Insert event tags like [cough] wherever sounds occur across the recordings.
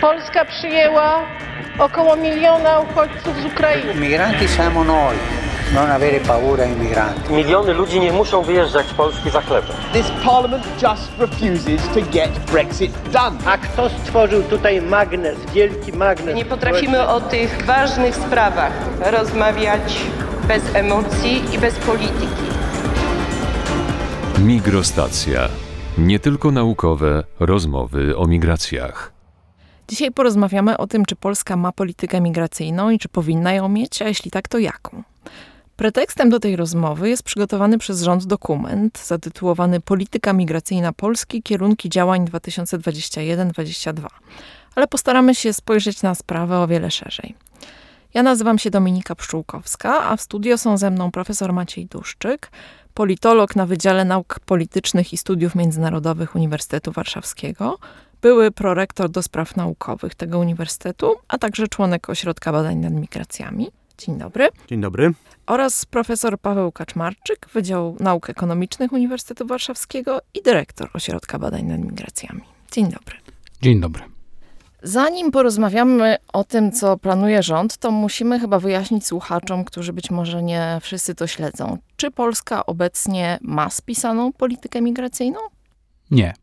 Polska przyjęła około miliona uchodźców z Ukrainy. Migranti siamo noi, non avere paura ai migranti. Miliony ludzi nie muszą wyjeżdżać z Polski za chlebem. This parliament just refuses to get Brexit done. A kto stworzył tutaj magnes, wielki magnes? Nie potrafimy o tych ważnych sprawach rozmawiać bez emocji i bez polityki. Migrostacja. Nie tylko naukowe rozmowy o migracjach. Dzisiaj porozmawiamy o tym, czy Polska ma politykę migracyjną i czy powinna ją mieć, a jeśli tak, to jaką. Pretekstem do tej rozmowy jest przygotowany przez rząd dokument zatytułowany Polityka migracyjna Polski kierunki działań 2021-2022. Ale postaramy się spojrzeć na sprawę o wiele szerzej. Ja nazywam się Dominika Pszczółkowska, a w studio są ze mną profesor Maciej Duszczyk, politolog na Wydziale Nauk Politycznych i Studiów Międzynarodowych Uniwersytetu Warszawskiego, były prorektor do spraw naukowych tego uniwersytetu, a także członek Ośrodka Badań nad Migracjami. Dzień dobry. Dzień dobry. Oraz profesor Paweł Kaczmarczyk, Wydział Nauk Ekonomicznych Uniwersytetu Warszawskiego i dyrektor Ośrodka Badań nad Migracjami. Dzień dobry. Dzień dobry. Zanim porozmawiamy o tym, co planuje rząd, to musimy chyba wyjaśnić słuchaczom, którzy być może nie wszyscy to śledzą. Czy Polska obecnie ma spisaną politykę migracyjną? Nie.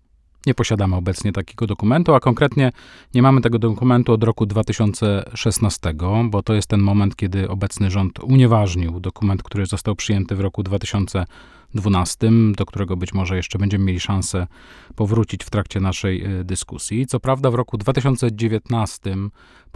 Nie posiadamy obecnie takiego dokumentu, a konkretnie nie mamy tego dokumentu od roku 2016, bo to jest ten moment, kiedy obecny rząd unieważnił dokument, który został przyjęty w roku 2012, do którego być może jeszcze będziemy mieli szansę powrócić w trakcie naszej e, dyskusji. Co prawda w roku 2019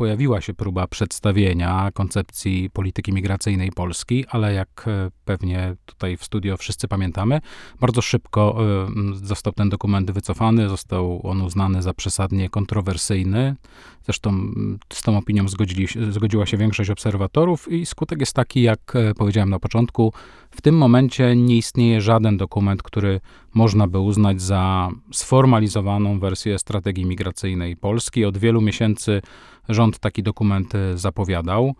pojawiła się próba przedstawienia koncepcji polityki migracyjnej Polski, ale jak e, pewnie tutaj w studio wszyscy pamiętamy, bardzo szybko e, został ten dokument wycofany, został on uznany za przesadnie kontrowersyjny. Zresztą z tą opinią zgodzili, zgodziła się większość obserwatorów i skutek jest taki, jak powiedziałem na początku, w tym momencie nie istnieje żaden dokument, który można by uznać za sformalizowaną wersję strategii migracyjnej Polski. Od wielu miesięcy rząd taki dokument zapowiadał.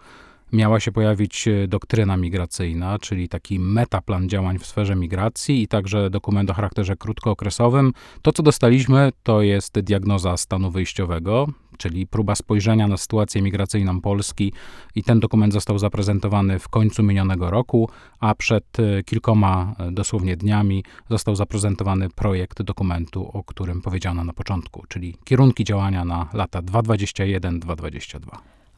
Miała się pojawić doktryna migracyjna, czyli taki metaplan działań w sferze migracji i także dokument o charakterze krótkookresowym. To, co dostaliśmy, to jest diagnoza stanu wyjściowego, czyli próba spojrzenia na sytuację migracyjną Polski i ten dokument został zaprezentowany w końcu minionego roku, a przed kilkoma dosłownie dniami został zaprezentowany projekt dokumentu, o którym powiedziano na początku, czyli kierunki działania na lata 2021-2022.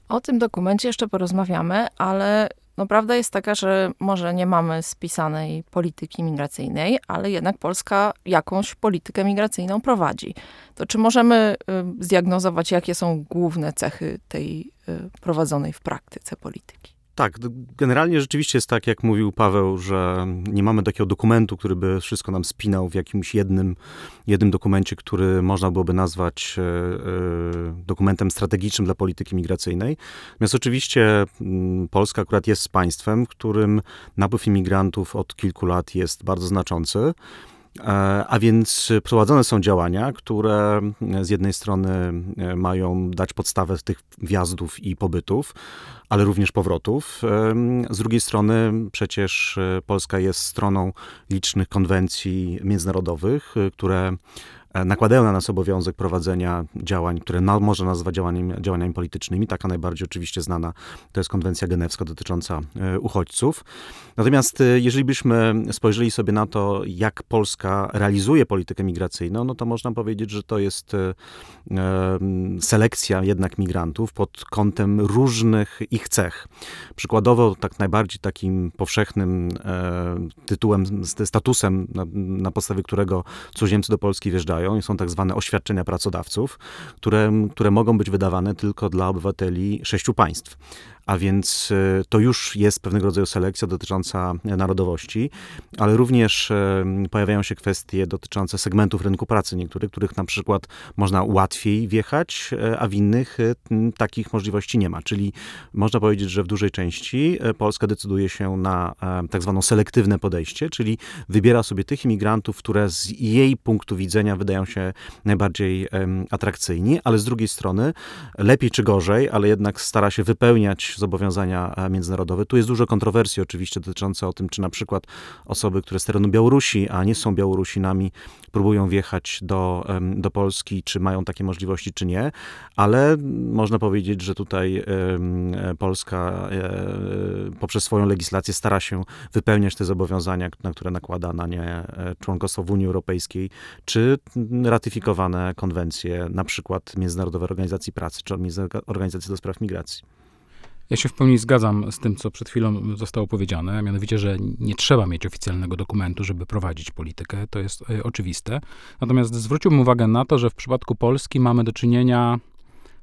O tym dokumencie jeszcze porozmawiamy, ale no prawda jest taka, że może nie mamy spisanej polityki migracyjnej, ale jednak Polska jakąś politykę migracyjną prowadzi. To czy możemy y, zdiagnozować, jakie są główne cechy tej y, prowadzonej w praktyce polityki? Tak, generalnie rzeczywiście jest tak, jak mówił Paweł, że nie mamy takiego dokumentu, który by wszystko nam spinał w jakimś jednym, jednym dokumencie, który można byłoby nazwać e, e, dokumentem strategicznym dla polityki migracyjnej. Natomiast oczywiście m, Polska akurat jest państwem, w którym napływ imigrantów od kilku lat jest bardzo znaczący. A więc prowadzone są działania, które z jednej strony mają dać podstawę tych wjazdów i pobytów, ale również powrotów. Z drugiej strony przecież Polska jest stroną licznych konwencji międzynarodowych, które nakładają na nas obowiązek prowadzenia działań, które na, można nazwać działaniami, działaniami politycznymi. Taka najbardziej oczywiście znana to jest konwencja genewska dotycząca e, uchodźców. Natomiast e, jeżeli byśmy spojrzeli sobie na to, jak Polska realizuje politykę migracyjną, no to można powiedzieć, że to jest e, selekcja jednak migrantów pod kątem różnych ich cech. Przykładowo tak najbardziej takim powszechnym tytułem, statusem, na, na podstawie którego cudzoziemcy do Polski wjeżdżają, i są tak zwane oświadczenia pracodawców, które, które mogą być wydawane tylko dla obywateli sześciu państw a więc e, to już jest pewnego rodzaju selekcja dotycząca narodowości, ale również e, pojawiają się kwestie dotyczące segmentów rynku pracy niektórych, których na przykład można łatwiej wjechać, e, a w innych takich możliwości nie ma. Czyli można powiedzieć, że w dużej części Polska decyduje się na tak zwaną selektywne podejście, czyli wybiera sobie tych imigrantów, które z jej punktu widzenia wydają się najbardziej atrakcyjni, ale z drugiej strony lepiej czy gorzej, ale jednak stara się wypełniać zobowiązania międzynarodowe. Tu jest dużo kontrowersji oczywiście dotyczące o tym, czy na przykład osoby, które z terenu Białorusi, a nie są Białorusinami, próbują wjechać do, do Polski, czy mają takie możliwości, czy nie, ale można powiedzieć, że tutaj Polska e, poprzez swoją legislację stara się wypełniać te zobowiązania, na które nakłada na nie e, członkostwo w Unii Europejskiej, czy ratyfikowane konwencje, na przykład Międzynarodowej Organizacji Pracy, czy Organizacji do Spraw Migracji. Ja się w pełni zgadzam z tym, co przed chwilą zostało powiedziane, a mianowicie, że nie trzeba mieć oficjalnego dokumentu, żeby prowadzić politykę. To jest y, oczywiste. Natomiast zwróciłbym uwagę na to, że w przypadku Polski mamy do czynienia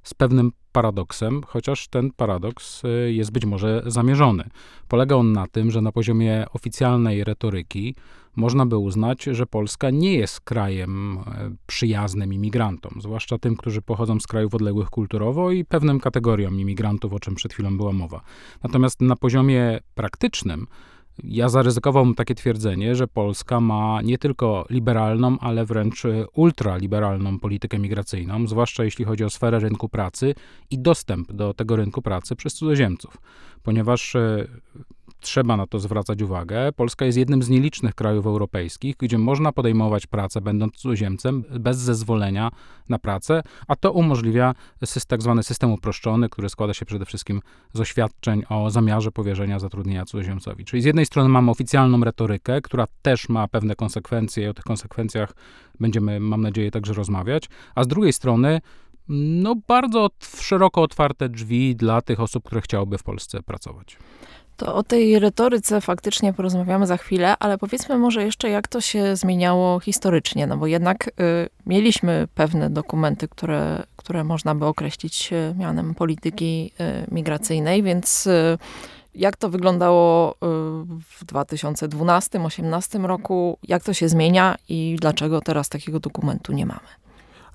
z pewnym paradoksem, chociaż ten paradoks y, jest być może zamierzony. Polega on na tym, że na poziomie oficjalnej retoryki można by uznać, że Polska nie jest krajem e, przyjaznym imigrantom, zwłaszcza tym, którzy pochodzą z krajów odległych kulturowo i pewnym kategoriom imigrantów, o czym przed chwilą była mowa. Natomiast na poziomie praktycznym ja zaryzykowałbym takie twierdzenie, że Polska ma nie tylko liberalną, ale wręcz ultraliberalną politykę migracyjną, zwłaszcza jeśli chodzi o sferę rynku pracy i dostęp do tego rynku pracy przez cudzoziemców, ponieważ e, trzeba na to zwracać uwagę. Polska jest jednym z nielicznych krajów europejskich, gdzie można podejmować pracę, będąc cudzoziemcem, bez zezwolenia na pracę, a to umożliwia tak zwany system uproszczony, który składa się przede wszystkim z oświadczeń o zamiarze powierzenia zatrudnienia cudzoziemcowi. Czyli z jednej strony mamy oficjalną retorykę, która też ma pewne konsekwencje i o tych konsekwencjach będziemy, mam nadzieję, także rozmawiać, a z drugiej strony no, bardzo szeroko otwarte drzwi dla tych osób, które chciałyby w Polsce pracować. To o tej retoryce faktycznie porozmawiamy za chwilę, ale powiedzmy może jeszcze, jak to się zmieniało historycznie, no bo jednak y, mieliśmy pewne dokumenty, które, które można by określić y, mianem polityki y, migracyjnej, więc y, jak to wyglądało y, w 2012-2018 roku, jak to się zmienia i dlaczego teraz takiego dokumentu nie mamy?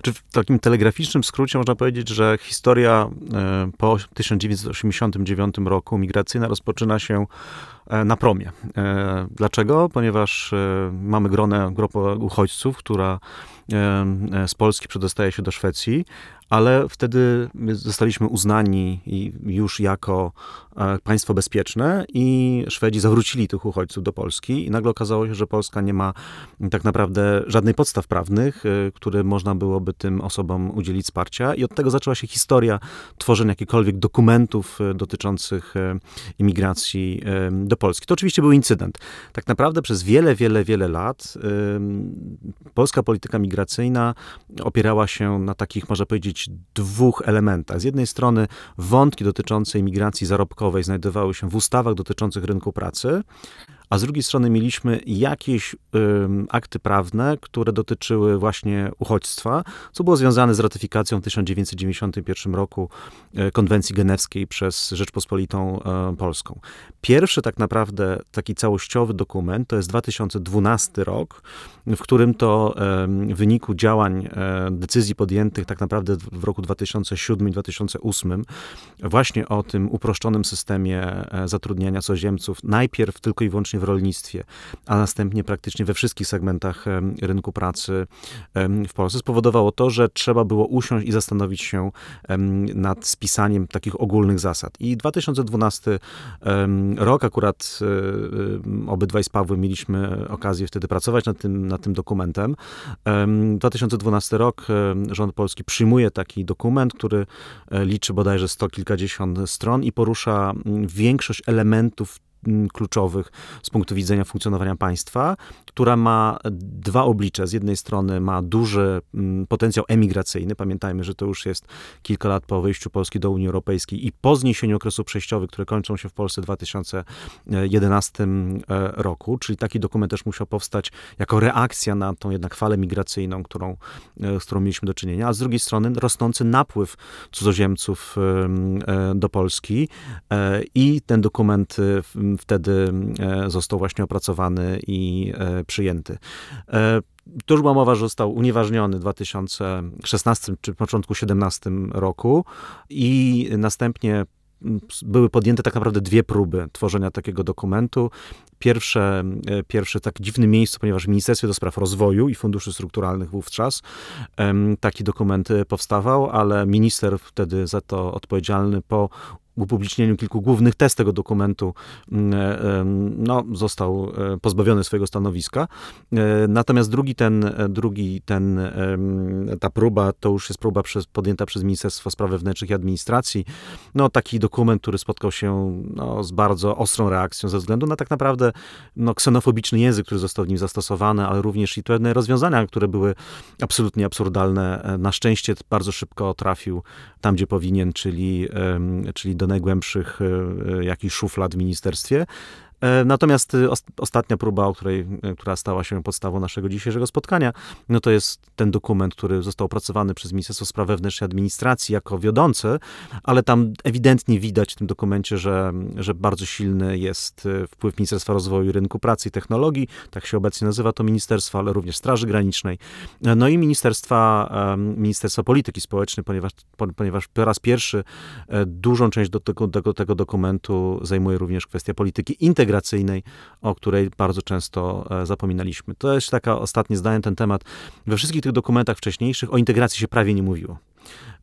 Czy w takim telegraficznym skrócie można powiedzieć, że historia e, po 1989 roku migracyjna rozpoczyna się e, na promie. E, dlaczego? Ponieważ mamy gronę, grupę uchodźców, która z Polski przedostaje się do Szwecji, ale wtedy zostaliśmy uznani już jako e, państwo bezpieczne i Szwedzi zawrócili tych uchodźców do Polski i nagle okazało się, że Polska nie ma tak naprawdę żadnej podstaw prawnych, e, które można byłoby tym osobom udzielić wsparcia i od tego zaczęła się historia tworzenia jakichkolwiek dokumentów e, dotyczących imigracji do Polski. To oczywiście był incydent. Tak naprawdę przez wiele, wiele, wiele lat polska polityka migracyjna opierała się na takich, można powiedzieć, dwóch elementach. Z jednej strony wątki dotyczące imigracji zarobkowej znajdowały się w ustawach dotyczących rynku pracy, a z drugiej strony mieliśmy jakieś akty prawne, które dotyczyły właśnie uchodźstwa, co było związane z ratyfikacją w 1991 roku y, konwencji genewskiej przez Rzeczpospolitą y, Polską. Pierwszy tak naprawdę taki całościowy dokument to jest 2012 rok, w którym to w wyniku działań, e, decyzji podjętych tak naprawdę w roku 2007 i 2008 właśnie o tym uproszczonym systemie e, zatrudniania cudzoziemców, najpierw tylko i wyłącznie w rolnictwie, a następnie praktycznie we wszystkich segmentach rynku pracy w Polsce, spowodowało to, że trzeba było usiąść i zastanowić się nad spisaniem takich ogólnych zasad. I 2012 rok, akurat e, obydwaj z Pawłem mieliśmy okazję wtedy pracować nad tym, nad tym dokumentem. 2012 rok rząd polski przyjmuje taki dokument, który e, liczy bodajże sto kilkadziesiąt stron i porusza większość elementów kluczowych z punktu widzenia funkcjonowania państwa, która ma dwa oblicze. Z jednej strony ma duży potencjał emigracyjny. Pamiętajmy, że to już jest kilka lat po wejściu Polski do Unii Europejskiej i po zniesieniu okresu przejściowych, które kończą się w Polsce w 2011 e, roku, czyli taki dokument też musiał powstać jako reakcja na tą jednak falę migracyjną, którą, e, z którą mieliśmy do czynienia, a z drugiej strony rosnący napływ cudzoziemców e, do Polski i ten dokument wtedy został właśnie opracowany i e, przyjęty. E, to już była mowa, że został unieważniony w 2016 czy początku 2017 roku i następnie były podjęte tak naprawdę dwie próby tworzenia takiego dokumentu. Pierwsze, e, pierwsze tak dziwne miejsce, ponieważ w Ministerstwie do Spraw Rozwoju i Funduszy Strukturalnych wówczas taki dokument powstawał, ale minister wtedy za to odpowiedzialny po upublicznieniu kilku głównych test tego dokumentu mm, e, no, został e, pozbawiony swojego stanowiska. E, Natomiast drugi ten, drugi ten, ta próba, to już jest próba przez, podjęta przez Ministerstwo Spraw Wewnętrznych i Administracji. No, taki dokument, który spotkał się no, z bardzo ostrą reakcją ze względu na tak naprawdę no, ksenofobiczny język, który został w nim zastosowany, ale również i pewne rozwiązania, które były absolutnie absurdalne. Na szczęście bardzo szybko trafił tam, gdzie powinien, czyli, czyli do najgłębszych e, e, jakichś szuflad w ministerstwie. E, Natomiast y, os- ostatnia próba, której, e, która stała się podstawą naszego dzisiejszego spotkania, no to jest ten dokument, który został opracowany przez Ministerstwo Spraw Wewnętrznych i Administracji jako wiodący, ale tam ewidentnie widać w tym dokumencie, że, że bardzo silny jest e, wpływ Ministerstwa Rozwoju Rynku Pracy i Technologii, tak się obecnie nazywa to ministerstwo, ale również Straży Granicznej, e, no i Ministerstwa, Ministerstwa Polityki Społecznej, ponieważ, po- ponieważ po raz pierwszy e, dużą część do tego, tego, tego dokumentu zajmuje również kwestia polityki integracyjnej, o której bardzo często e, zapominaliśmy. To jest taka ostatnie zdanie ten temat. We wszystkich tych dokumentach wcześniejszych o integracji się prawie nie mówiło.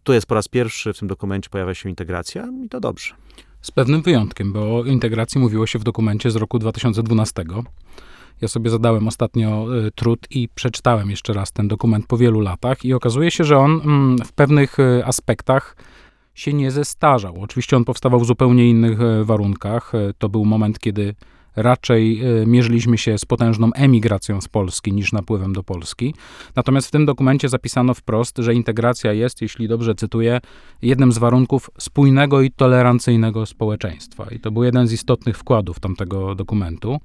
Tu jest po raz pierwszy w tym dokumencie pojawia się integracja i to dobrze. Z pewnym wyjątkiem, bo o integracji mówiło się w dokumencie z roku 2012. Ja sobie zadałem ostatnio y, trud i przeczytałem jeszcze raz ten dokument po wielu latach i okazuje się, że on mm, w pewnych y, aspektach się nie zestarzał. Oczywiście on powstawał w zupełnie innych e, warunkach. E, To był moment, kiedy raczej e, mierzyliśmy się z potężną emigracją z Polski niż napływem do Polski. Natomiast w tym dokumencie zapisano wprost, że integracja jest, jeśli dobrze cytuję, jednym z warunków spójnego i tolerancyjnego społeczeństwa. I to był jeden z istotnych wkładów tamtego dokumentu.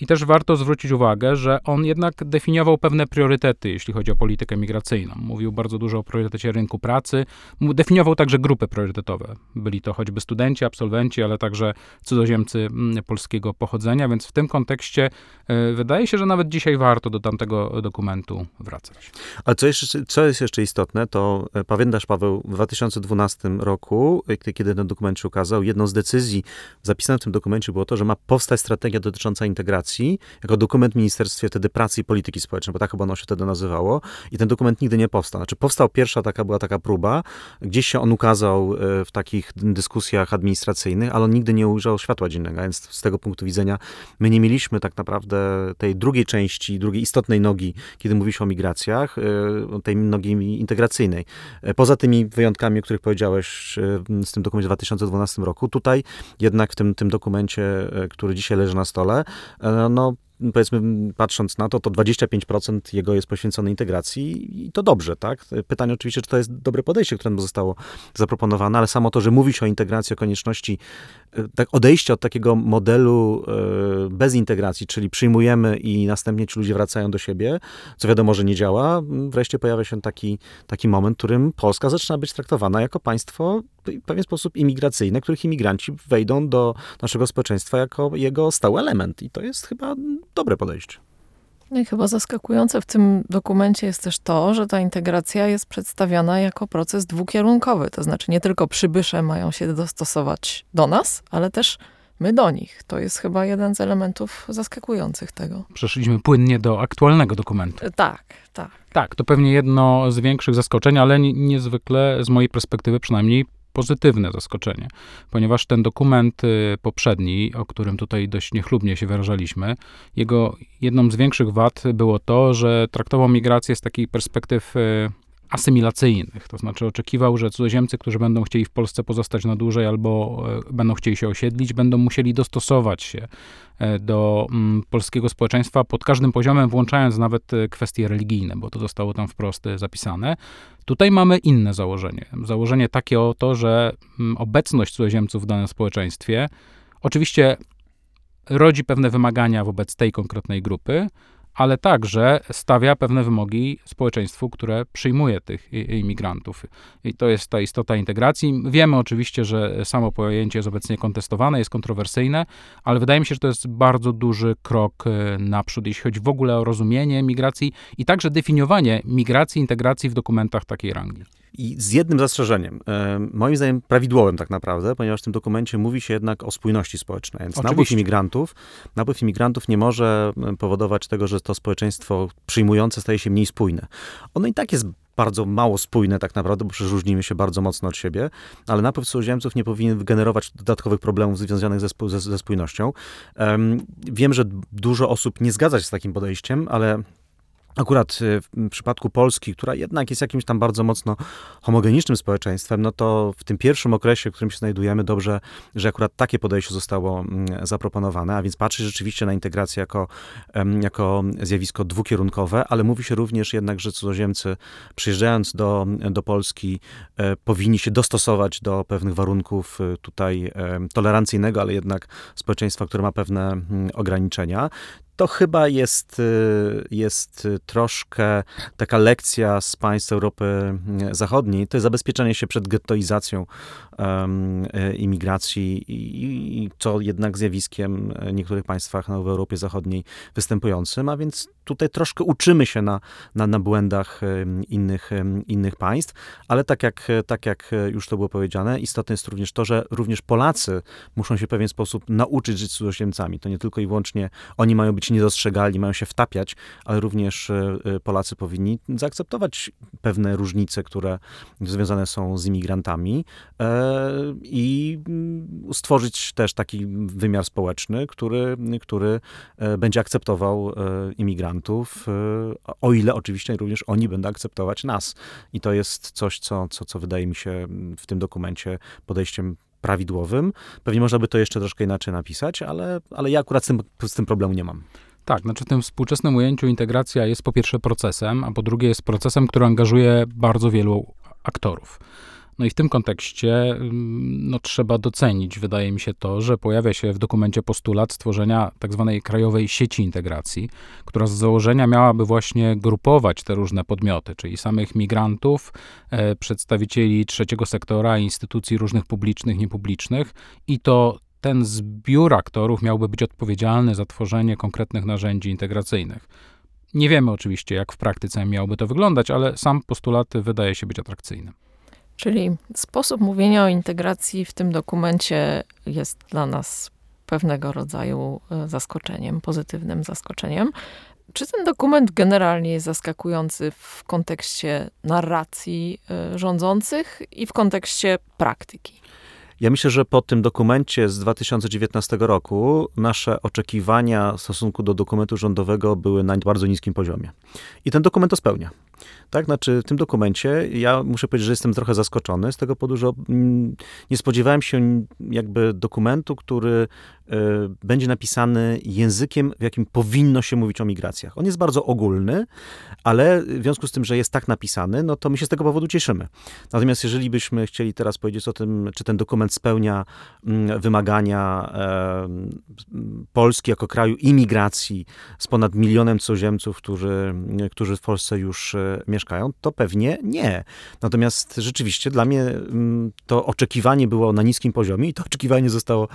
I też warto zwrócić uwagę, że on jednak definiował pewne priorytety, jeśli chodzi o politykę migracyjną. Mówił bardzo dużo o priorytecie rynku pracy, definiował także grupy priorytetowe. Byli to choćby studenci, absolwenci, ale także cudzoziemcy mm, polskiego pochodzenia, więc w tym kontekście e, wydaje się, że nawet dzisiaj warto do tamtego dokumentu wracać. Ale co, jeszcze, co jest jeszcze istotne, to e, pamiętasz, Paweł, w 2012 roku, kiedy- kiedy ten dokument się ukazał, jedną z decyzji zapisanych w tym dokumencie było to, że ma powstać strategia dotycząca integracji, jako dokument w Ministerstwie wtedy Pracy i Polityki Społecznej, bo tak chyba ono się wtedy nazywało. I ten dokument nigdy nie powstał. Znaczy powstał pierwsza taka, była taka próba, gdzieś się on ukazał e, w takich dyskusjach administracyjnych, ale on nigdy nie ujrzał światła dziennego, więc z tego punktu widzenia my nie mieliśmy tak naprawdę tej drugiej części, drugiej istotnej nogi, kiedy mówi się o migracjach, e, tej nogi integracyjnej. E, Poza tymi wyjątkami, o których powiedziałeś e, z tym dokumencie w 2012 roku, tutaj jednak w tym, tym dokumencie, który dzisiaj leży na stole, no powiedzmy, patrząc na to, to 25% jego jest poświęcone integracji i to dobrze, tak? Pytanie oczywiście, czy to jest dobre podejście, które nam zostało zaproponowane, ale samo to, że mówi się o integracji, o konieczności e, tak odejścia od takiego modelu e, bez integracji, czyli przyjmujemy i następnie ci ludzie wracają do siebie, co wiadomo, że nie działa, wreszcie pojawia się taki, taki moment, w którym Polska zaczyna być traktowana jako państwo w pewien sposób imigracyjne, których imigranci wejdą do naszego społeczeństwa jako jego stały element. I to jest chyba dobre podejście. No i chyba zaskakujące w tym dokumencie jest też to, że ta integracja jest przedstawiana jako proces dwukierunkowy. To znaczy nie tylko przybysze mają się dostosować do nas, ale też my do nich. To jest chyba jeden z elementów zaskakujących tego. Przeszliśmy płynnie do aktualnego dokumentu. E, Tak, tak. Tak, to pewnie jedno z większych zaskoczeń, ale ni- niezwykle z mojej perspektywy przynajmniej pozytywne zaskoczenie, ponieważ ten dokument y, poprzedni, o którym tutaj dość niechlubnie się wyrażaliśmy, jego jedną z większych wad było to, że traktował migrację z takiej perspektyw y, asymilacyjnych, to znaczy oczekiwał, że cudzoziemcy, którzy będą chcieli w Polsce pozostać na dłużej albo e, będą chcieli się osiedlić, będą musieli dostosować się e, do mm, polskiego społeczeństwa pod każdym poziomem, włączając nawet e, kwestie religijne, bo to zostało tam wprost zapisane. Tutaj mamy inne założenie. Założenie takie o to, że mm, obecność cudzoziemców w danym społeczeństwie oczywiście rodzi pewne wymagania wobec tej konkretnej grupy, ale także stawia pewne wymogi społeczeństwu, które przyjmuje tych imigrantów. I to jest ta istota integracji. Wiemy oczywiście, że samo pojęcie jest obecnie kontestowane, jest kontrowersyjne, ale wydaje mi się, że to jest bardzo duży krok e, naprzód, jeśli chodzi w ogóle o rozumienie migracji i także definiowanie migracji, integracji w dokumentach takiej rangi. I z jednym zastrzeżeniem, e, moim zdaniem prawidłowym tak naprawdę, ponieważ w tym dokumencie mówi się jednak o spójności społecznej. Więc napływ imigrantów, napływ imigrantów nie może e, powodować tego, że to społeczeństwo przyjmujące staje się mniej spójne. Ono i tak jest bardzo mało spójne tak naprawdę, bo przecież różnimy się bardzo mocno od siebie, ale napływ cudzoziemców nie powinien generować dodatkowych problemów związanych ze, ze, ze spójnością. Em, wiem, że dużo osób nie zgadza się z takim podejściem, ale Akurat y, w przypadku Polski, która jednak jest jakimś tam bardzo mocno homogenicznym społeczeństwem, no to w tym pierwszym okresie, w którym się znajdujemy, dobrze, że akurat takie podejście zostało mm, zaproponowane, a więc patrzy rzeczywiście na integrację jako, jako zjawisko dwukierunkowe, ale mówi się również jednak, że cudzoziemcy przyjeżdżając do, do Polski e, powinni się dostosować do pewnych warunków e, tutaj tolerancyjnego, ale jednak społeczeństwa, które ma pewne mm, ograniczenia to chyba jest, y, jest y, troszkę taka lekcja z państw Europy y, Zachodniej. To jest zabezpieczenie się przed gettoizacją um, imigracji i, i co jednak zjawiskiem w niektórych państwach w Europie Zachodniej występującym, a więc tutaj troszkę uczymy się na, na, na błędach innych, innych państw, ale tak jak, tak jak już to było powiedziane, istotne jest również to, że również Polacy muszą się w pewien sposób nauczyć żyć z cudzoziemcami. To nie tylko i wyłącznie oni mają być niedostrzegalni, mają się wtapiać, ale również e, e, Polacy powinni zaakceptować pewne różnice, które związane są z imigrantami e, i mm, stworzyć też taki wymiar społeczny, który, który e, będzie akceptował e, imigrantów, e, o ile oczywiście również oni będą akceptować nas. I to jest coś, co, co, co wydaje mi się w tym dokumencie podejściem prawidłowym. Pewnie można by to jeszcze troszkę inaczej napisać, ale, ale ja akurat z tym, z tym problemu nie mam. Tak, znaczy w tym współczesnym ujęciu integracja jest po pierwsze procesem, a po drugie jest procesem, który angażuje bardzo wielu aktorów. No i w tym kontekście mm, no, trzeba docenić, wydaje mi się to, że pojawia się w dokumencie postulat stworzenia tak zwanej krajowej sieci integracji, która z założenia miałaby właśnie grupować te różne podmioty, czyli samych migrantów, e, przedstawicieli trzeciego sektora, instytucji różnych publicznych, niepublicznych i to ten zbiór aktorów miałby być odpowiedzialny za tworzenie konkretnych narzędzi integracyjnych. Nie wiemy oczywiście, jak w praktyce miałoby to wyglądać, ale sam postulat wydaje się być atrakcyjny. Czyli sposób mówienia o integracji w tym dokumencie jest dla nas pewnego rodzaju e, zaskoczeniem, pozytywnym zaskoczeniem. Czy ten dokument generalnie jest zaskakujący w kontekście narracji e, rządzących i w kontekście praktyki? Ja myślę, że po tym dokumencie z 2019 roku nasze oczekiwania w stosunku do dokumentu rządowego były na bardzo niskim poziomie. I ten dokument to spełnia. Tak, znaczy w tym dokumencie ja muszę powiedzieć, że jestem trochę zaskoczony z tego powodu, że mm, nie spodziewałem się jakby dokumentu, który y, będzie napisany językiem, w jakim powinno się mówić o migracjach. On jest bardzo ogólny, ale w związku z tym, że jest tak napisany, no to my się z tego powodu cieszymy. Natomiast jeżeli byśmy chcieli teraz powiedzieć o tym, czy ten dokument spełnia mm, wymagania e, Polski jako kraju imigracji z ponad milionem cudzoziemców, którzy, którzy w Polsce już mieszkają, to pewnie nie. Natomiast rzeczywiście dla mnie mm, to oczekiwanie było na niskim poziomie i to [laughs] oczekiwanie zostało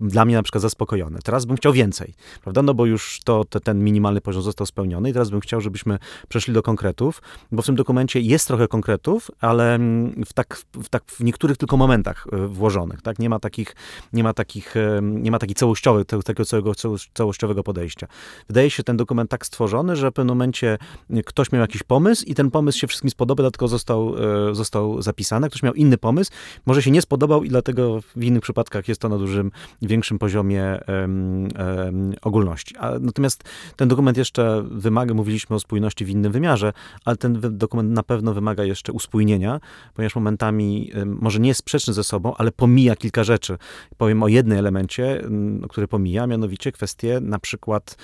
dla mnie na przykład zaspokojone. Teraz bym chciał więcej, prawda? No bo już to, to, ten minimalny poziom został spełniony i teraz bym chciał, żebyśmy przeszli do konkretów, bo w tym dokumencie jest trochę konkretów, ale mm, w tak, w tak w niektórych tylko momentach e, włożonych, tak? Nie ma takich, nie ma takich, nie ma takich całościowych, takiego całego, całościowego podejścia. Wydaje się ten dokument tak stworzony, że w pewnym momencie ktoś miał jakiś pomysł i ten pomysł się wszystkim spodoba, dlatego został, e, został zapisany. Ktoś miał inny pomysł, może się nie spodobał i dlatego w innych przypadkach jest to na dużym, większym poziomie um, um, ogólności. A, natomiast ten dokument jeszcze wymaga, mówiliśmy o spójności w innym wymiarze, ale ten dokument na pewno wymaga jeszcze uspójnienia, ponieważ momentami um, może nie jest sprzeczny ze sobą, ale pomija kilka rzeczy. Powiem o jednym elemencie, który pomija, mianowicie kwestię na przykład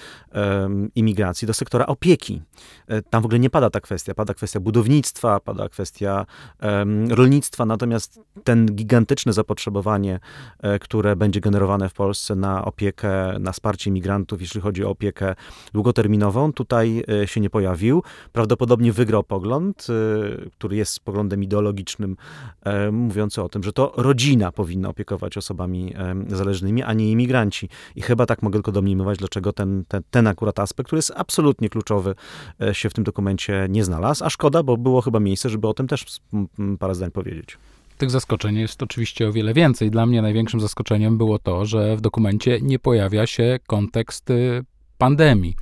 imigracji do sektora opieki. E, tam w ogóle nie pada ta kwestia. Pada kwestia budownictwa, pada kwestia um, rolnictwa, natomiast ten gigantyczne zapotrzebowanie, e, które będzie generowane w Polsce na opiekę, na wsparcie imigrantów, jeśli chodzi o opiekę długoterminową, tutaj e, się nie pojawił. Prawdopodobnie wygrał pogląd, e, który jest poglądem ideologicznym, mówiący o tym, że to rodzina powinna opiekować osobami zależnymi, a nie imigranci. I chyba tak mogę tylko domniemywać, dlaczego ten, ten, ten akurat aspekt, który jest absolutnie kluczowy, się w tym dokumencie nie znalazł, a szkoda, bo było chyba miejsce, żeby o tym też parę zdań powiedzieć. Tych zaskoczeń jest oczywiście o wiele więcej. Dla mnie największym zaskoczeniem było to, że w dokumencie nie pojawia się kontekst y, pandemii.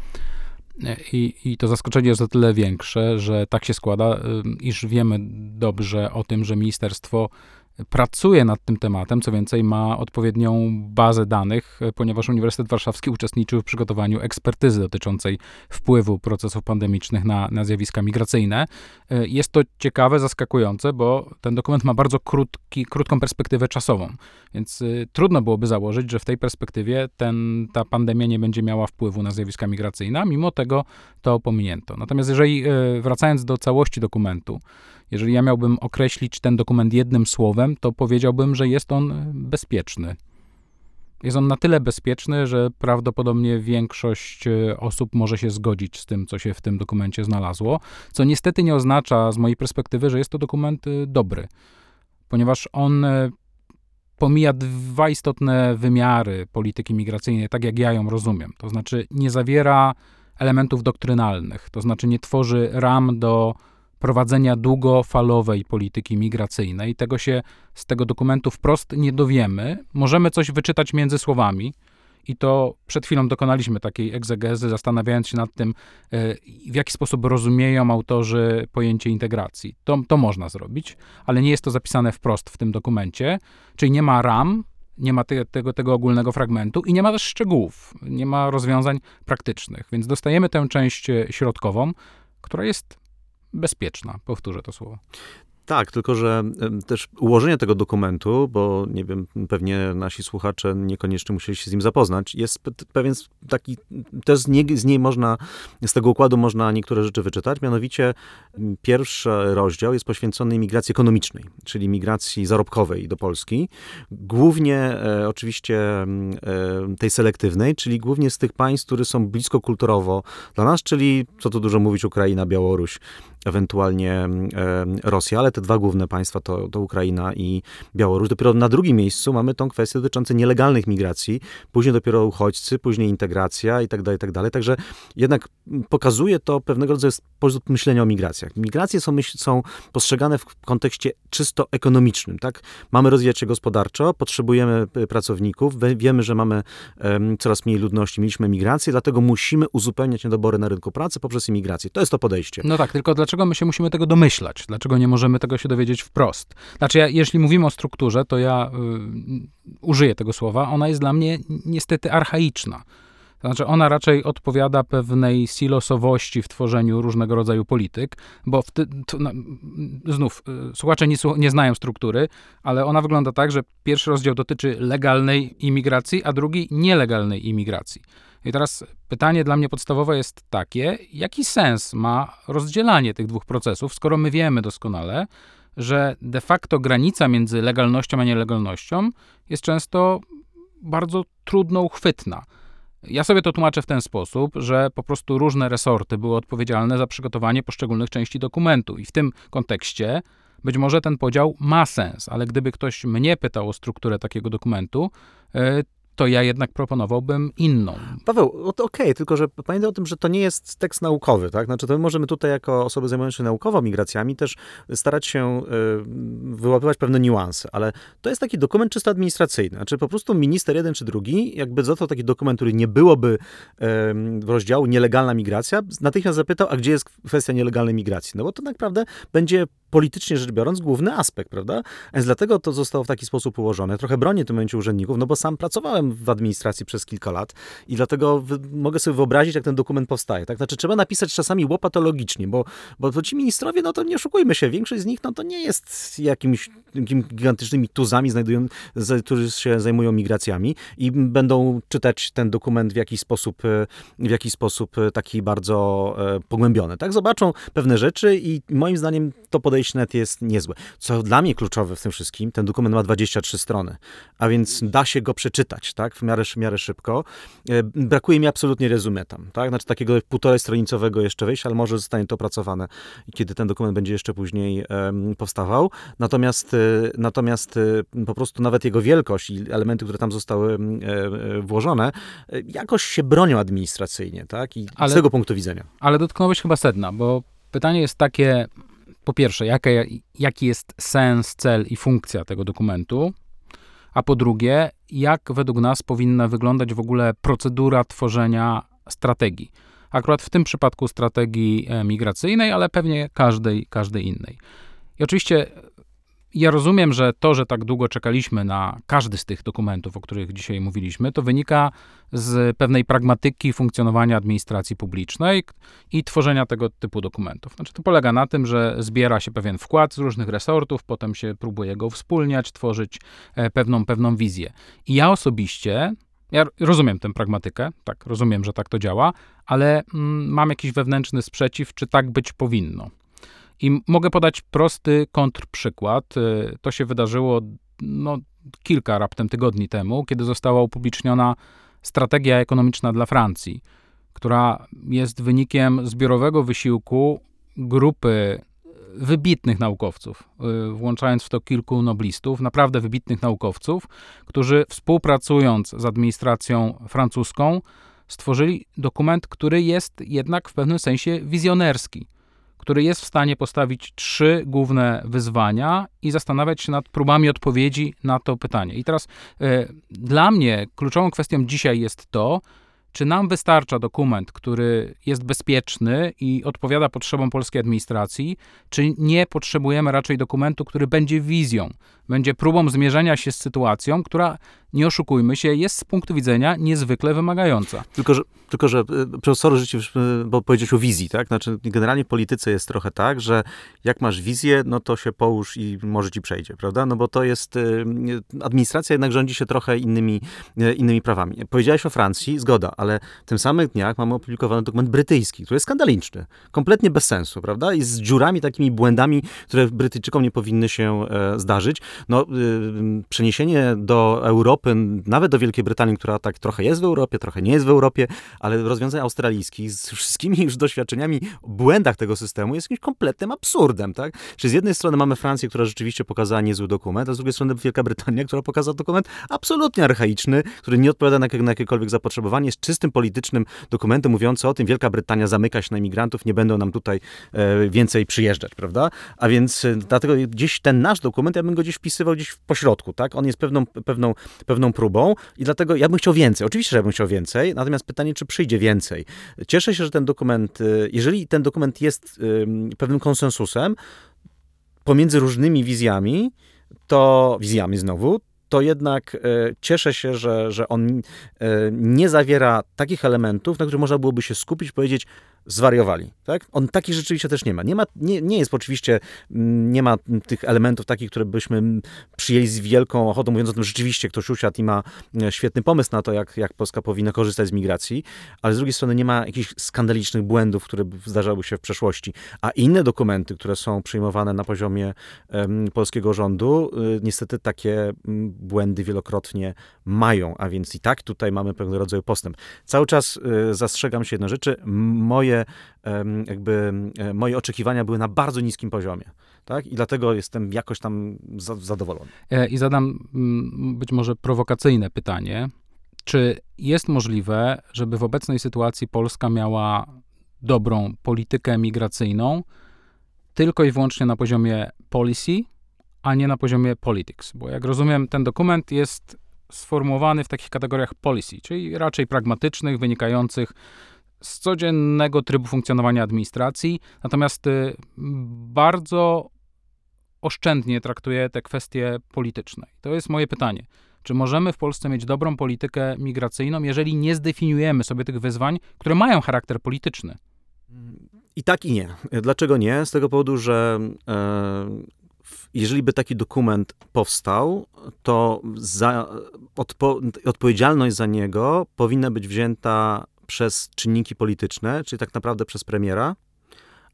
I, I to zaskoczenie jest o tyle większe, że tak się składa, y, iż wiemy dobrze o tym, że ministerstwo pracuje nad tym tematem, co więcej ma odpowiednią bazę danych, ponieważ Uniwersytet Warszawski uczestniczył w przygotowaniu ekspertyzy dotyczącej wpływu procesów pandemicznych na, na zjawiska migracyjne. Jest to ciekawe, zaskakujące, bo ten dokument ma bardzo krótki, krótką perspektywę czasową, więc y, trudno byłoby założyć, że w tej perspektywie ten, ta pandemia nie będzie miała wpływu na zjawiska migracyjne, a mimo tego to pominięto. Natomiast jeżeli, wracając do całości dokumentu, jeżeli ja miałbym określić ten dokument jednym słowem, to powiedziałbym, że jest on bezpieczny. Jest on na tyle bezpieczny, że prawdopodobnie większość e, osób może się zgodzić z tym, co się w tym dokumencie znalazło, co niestety nie oznacza z mojej perspektywy, że jest to dokument e, dobry, ponieważ on e, pomija dwa istotne wymiary polityki migracyjnej, tak jak ja ją rozumiem. To znaczy nie zawiera elementów doktrynalnych, to znaczy nie tworzy ram do prowadzenia długofalowej polityki migracyjnej. Tego się z tego dokumentu wprost nie dowiemy. Możemy coś wyczytać między słowami. I to przed chwilą dokonaliśmy takiej egzegezy, zastanawiając się nad tym, e, w jaki sposób rozumieją autorzy pojęcie integracji. To, to można zrobić, ale nie jest to zapisane wprost w tym dokumencie, czyli nie ma ram, nie ma te, tego, tego ogólnego fragmentu i nie ma też szczegółów, nie ma rozwiązań praktycznych. Więc dostajemy tę część e, środkową, która jest bezpieczna. Powtórzę to słowo. Tak, tylko że też ułożenie tego dokumentu, bo nie wiem, pewnie nasi słuchacze niekoniecznie musieli się z nim zapoznać, jest pewien taki, też z, nie, z niej można, z tego układu można niektóre rzeczy wyczytać, mianowicie pierwszy rozdział jest poświęcony migracji ekonomicznej, czyli migracji zarobkowej do Polski, głównie e, oczywiście e, tej selektywnej, czyli głównie z tych państw, które są blisko kulturowo dla nas, czyli, co tu dużo mówić, Ukraina, Białoruś, ewentualnie Rosja, ale te dwa główne państwa to, to Ukraina i Białoruś. Dopiero na drugim miejscu mamy tą kwestię dotyczącą nielegalnych migracji, później dopiero uchodźcy, później integracja i tak dalej, i tak dalej. Także jednak pokazuje to pewnego rodzaju sposób myślenia o migracjach. Migracje są, myśl, są postrzegane w kontekście czysto ekonomicznym, tak? Mamy rozwijać się gospodarczo, potrzebujemy e, pracowników, wiemy, że mamy um, coraz mniej ludności, mieliśmy migrację, dlatego musimy uzupełniać niedobory na rynku pracy poprzez imigrację. To jest to podejście. No tak, tylko dlaczego my się musimy tego domyślać? Dlaczego nie możemy tego się dowiedzieć wprost? Znaczy, ja, jeśli mówimy o strukturze, to ja y, użyję tego słowa, ona jest dla mnie niestety archaiczna. Znaczy, ona raczej odpowiada pewnej silosowości w tworzeniu różnego rodzaju polityk, bo ty, to, no, znów, y, słuchacze nie, nie, znają struktury, ale ona wygląda tak, że pierwszy rozdział dotyczy legalnej imigracji, a drugi nielegalnej imigracji. I teraz pytanie dla mnie podstawowe jest takie, jaki sens ma rozdzielanie tych dwóch procesów, skoro my wiemy doskonale, że de facto granica między legalnością a nielegalnością jest często bardzo trudno uchwytna. Ja sobie to tłumaczę w ten sposób, że po prostu różne resorty były odpowiedzialne za przygotowanie poszczególnych części dokumentu i w tym kontekście być może ten podział ma sens, ale gdyby ktoś mnie pytał o strukturę takiego dokumentu, e, to ja jednak proponowałbym inną. Paweł, okej, okay, tylko że pamiętaj o tym, że to nie jest tekst naukowy, tak? Znaczy, to my możemy tutaj jako osoby zajmujące się naukowo migracjami też starać się y, wyłapywać pewne niuanse, ale to jest taki dokument czysto administracyjny. Znaczy, po prostu minister jeden czy drugi, jakby dostał taki dokument, który nie byłoby w rozdziału nielegalna migracja, natychmiast zapytał, a gdzie jest kwestia nielegalnej migracji? No bo to naprawdę będzie politycznie rzecz biorąc główny aspekt, prawda? Więc dlatego to zostało w taki sposób ułożone. Trochę bronię w tym momencie urzędników, no bo sam pracowałem w administracji przez kilka lat i dlatego mogę sobie wyobrazić, jak ten dokument powstaje. Tak? Znaczy trzeba napisać czasami łopatologicznie, bo, bo ci ministrowie, no to nie oszukujmy się, większość z nich, no to nie jest jakimiś, jakimiś gigantycznymi tuzami, znajdują, którzy się zajmują migracjami i będą czytać ten dokument w jakiś sposób, w jakiś sposób taki bardzo e, pogłębiony. Tak? Zobaczą pewne rzeczy i moim zdaniem to podejście net jest niezłe. Co dla mnie kluczowe w tym wszystkim, ten dokument ma 23 strony, a więc da się go przeczytać, tak, w miarę, w miarę szybko. E, brakuje mi absolutnie rezumie tam, tak, znaczy takiego półtorej stronicowego jeszcze wejść, ale może zostanie to opracowane, kiedy ten dokument będzie jeszcze później um, powstawał. Natomiast, e, natomiast e, po prostu nawet jego wielkość i elementy, które tam zostały włożone, jakoś się bronią administracyjnie, tak, i ale, z tego punktu widzenia. Ale dotknąłeś chyba sedna, bo Pytanie jest takie, po pierwsze, jaki jest sens, cel i funkcja tego dokumentu, a po drugie, jak według nas powinna wyglądać w ogóle procedura tworzenia strategii. Akurat w tym przypadku strategii e, migracyjnej, ale pewnie każdej, każdej innej. I oczywiście ja rozumiem, że to, że tak długo czekaliśmy na każdy z tych dokumentów, o których dzisiaj mówiliśmy, to wynika z pewnej pragmatyki funkcjonowania administracji publicznej i tworzenia tego typu dokumentów. Znaczy, to polega na tym, że zbiera się pewien wkład z różnych resortów, potem się próbuje go wspólniać, tworzyć e, pewną, pewną wizję. I ja osobiście, ja rozumiem tę pragmatykę, tak, rozumiem, że tak to działa, ale mm, mam jakiś wewnętrzny sprzeciw, czy tak być powinno. I mogę podać prosty kontrprzykład. Y, to się wydarzyło no, kilka raptem tygodni temu, kiedy została upubliczniona strategia ekonomiczna dla Francji, która jest wynikiem zbiorowego wysiłku grupy wybitnych naukowców, y, włączając w to kilku noblistów, naprawdę wybitnych naukowców, którzy współpracując z administracją francuską, stworzyli dokument, który jest jednak w pewnym sensie wizjonerski który jest w stanie postawić trzy główne wyzwania i zastanawiać się nad próbami odpowiedzi na to pytanie. I teraz y, dla mnie kluczową kwestią dzisiaj jest to, czy nam wystarcza dokument, który jest bezpieczny i odpowiada potrzebom polskiej administracji, czy nie potrzebujemy raczej dokumentu, który będzie wizją, będzie próbą zmierzenia się z sytuacją, która nie oszukujmy się, jest z punktu widzenia niezwykle wymagająca. Tylko, że, tylko, że e, profesor życie, bo powiedzieć o wizji, tak? Znaczy, generalnie w polityce jest trochę tak, że jak masz wizję, no to się połóż i może ci przejdzie, prawda? No bo to jest, e, administracja jednak rządzi się trochę innymi, e, innymi prawami. Powiedziałeś o Francji, zgoda, ale w tym samych dniach mamy opublikowany dokument brytyjski, który jest skandaliczny, kompletnie bez sensu, prawda? I z dziurami, takimi błędami, które Brytyjczykom nie powinny się zdarzyć. No, przeniesienie do Europy Europy, nawet do Wielkiej Brytanii, która tak trochę jest w Europie, trochę nie jest w Europie, ale rozwiązań australijskich z wszystkimi już doświadczeniami, błędach tego systemu jest jakimś kompletnym absurdem, tak? Czyli z jednej strony mamy Francję, która rzeczywiście pokazała niezły dokument, a z drugiej strony Wielka Brytania, która pokazała dokument absolutnie archaiczny, który nie odpowiada na, na jakiekolwiek zapotrzebowanie, jest czystym politycznym dokumentem mówiącym o tym, Wielka Brytania zamyka się na imigrantów, nie będą nam tutaj e, więcej przyjeżdżać, prawda? A więc e, dlatego gdzieś ten nasz dokument, ja bym go gdzieś wpisywał gdzieś w pośrodku, tak? On jest pewną, pewną, pewną próbą i dlatego ja bym chciał więcej. Oczywiście, że ja bym chciał więcej, natomiast pytanie, czy przyjdzie więcej. Cieszę się, że ten dokument, y, jeżeli ten dokument jest pewnym konsensusem pomiędzy różnymi wizjami, to wizjami znowu, to jednak e, cieszę się, że, że on e, nie zawiera takich elementów, na których można byłoby się skupić, powiedzieć, zwariowali, tak? On takich rzeczywiście też nie ma. Nie, ma, nie, nie jest oczywiście, mm, nie ma tych elementów takich, które byśmy przyjęli z wielką ochotą, mówiąc o tym, że rzeczywiście ktoś usiadł i ma e, świetny pomysł na to, jak, jak Polska powinna korzystać z migracji, ale z drugiej strony nie ma jakichś skandalicznych błędów, które zdarzały się w przeszłości. A inne dokumenty, które są przyjmowane na poziomie um, polskiego rządu, y, niestety takie błędy wielokrotnie mają, a więc i tak tutaj mamy pewnego rodzaju postęp. Cały czas y, zastrzegam się jednej rzeczy, moje moje, jakby, moje oczekiwania były na bardzo niskim poziomie. Tak? I dlatego jestem jakoś tam zadowolony. E, I zadam mm, być może prowokacyjne pytanie. Czy jest możliwe, żeby w obecnej sytuacji Polska miała dobrą politykę migracyjną tylko i wyłącznie na poziomie policy, a nie na poziomie politics? Bo jak rozumiem, ten dokument jest sformułowany w takich kategoriach policy, czyli raczej pragmatycznych, wynikających z codziennego trybu funkcjonowania administracji, natomiast y, bardzo oszczędnie traktuje te kwestie polityczne. To jest moje pytanie. Czy możemy w Polsce mieć dobrą politykę migracyjną, jeżeli nie zdefiniujemy sobie tych wyzwań, które mają charakter polityczny? I tak, i nie. Dlaczego nie? Z tego powodu, że e, jeżeli by taki dokument powstał, to za, odpo, odpowiedzialność za niego powinna być wzięta przez czynniki polityczne, czyli tak naprawdę przez premiera,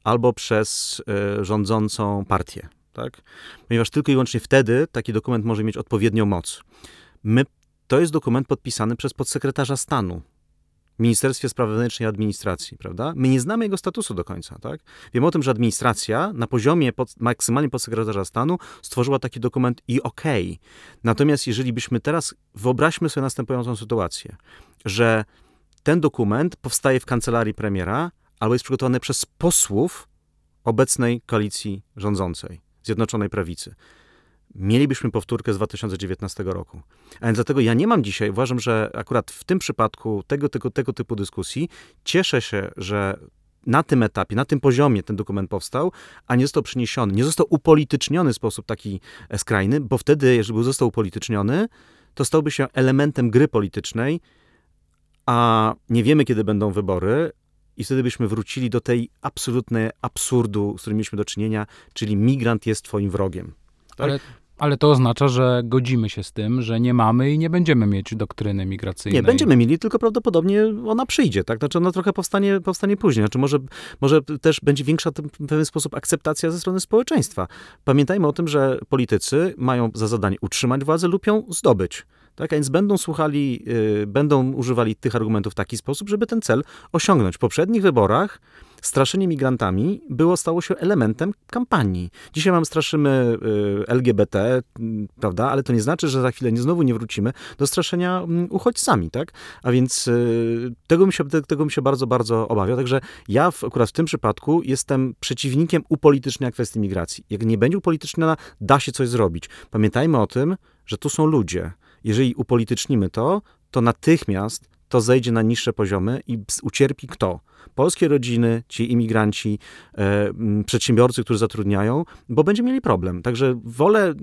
albo przez y, rządzącą partię. Tak? Ponieważ tylko i wyłącznie wtedy taki dokument może mieć odpowiednią moc. My, to jest dokument podpisany przez podsekretarza stanu w Ministerstwie Spraw Wewnętrznych i Administracji, prawda? My nie znamy jego statusu do końca, tak? Wiemy o tym, że administracja na poziomie pod, maksymalnie podsekretarza stanu stworzyła taki dokument i okej. Okay. Natomiast jeżeli byśmy teraz, wyobraźmy sobie następującą sytuację, że ten dokument powstaje w kancelarii premiera albo jest przygotowany przez posłów obecnej koalicji rządzącej, Zjednoczonej Prawicy, mielibyśmy powtórkę z 2019 roku. A więc dlatego ja nie mam dzisiaj, uważam, że akurat w tym przypadku tego, tego, tego typu dyskusji cieszę się, że na tym etapie, na tym poziomie ten dokument powstał, a nie został przyniesiony, nie został upolityczniony w sposób taki skrajny, bo wtedy, jeżeli by został upolityczniony, to stałby się elementem gry politycznej, a nie wiemy, kiedy będą wybory, i wtedy byśmy wrócili do tej absolutnej absurdu, z którym mieliśmy do czynienia, czyli migrant jest twoim wrogiem. Tak? Ale, ale to oznacza, że godzimy się z tym, że nie mamy i nie będziemy mieć doktryny migracyjnej. Nie, będziemy mieli, tylko prawdopodobnie ona przyjdzie, tak? Znaczy ona trochę powstanie, powstanie później. Znaczy może, może też będzie większa w pewien sposób akceptacja ze strony społeczeństwa. Pamiętajmy o tym, że politycy mają za zadanie utrzymać władzę lub ją zdobyć. Tak, a więc będą słuchali, yy, będą używali tych argumentów w taki sposób, żeby ten cel osiągnąć. W poprzednich wyborach straszenie migrantami było, stało się elementem kampanii. Dzisiaj mam straszymy y, LGBT, y, prawda, ale to nie znaczy, że za chwilę nie, znowu nie wrócimy do straszenia y, uchodźcami, tak? A więc y, tego, mi się, tego mi się bardzo, bardzo obawia. Także ja w, akurat w tym przypadku jestem przeciwnikiem upolitycznienia kwestii migracji. Jak nie będzie upolityczniona, da się coś zrobić. Pamiętajmy o tym, że tu są ludzie. Jeżeli upolitycznimy to, to natychmiast to zejdzie na niższe poziomy i ucierpi kto? Polskie rodziny, ci imigranci, e, przedsiębiorcy, którzy zatrudniają, bo będziemy mieli problem. Także wolę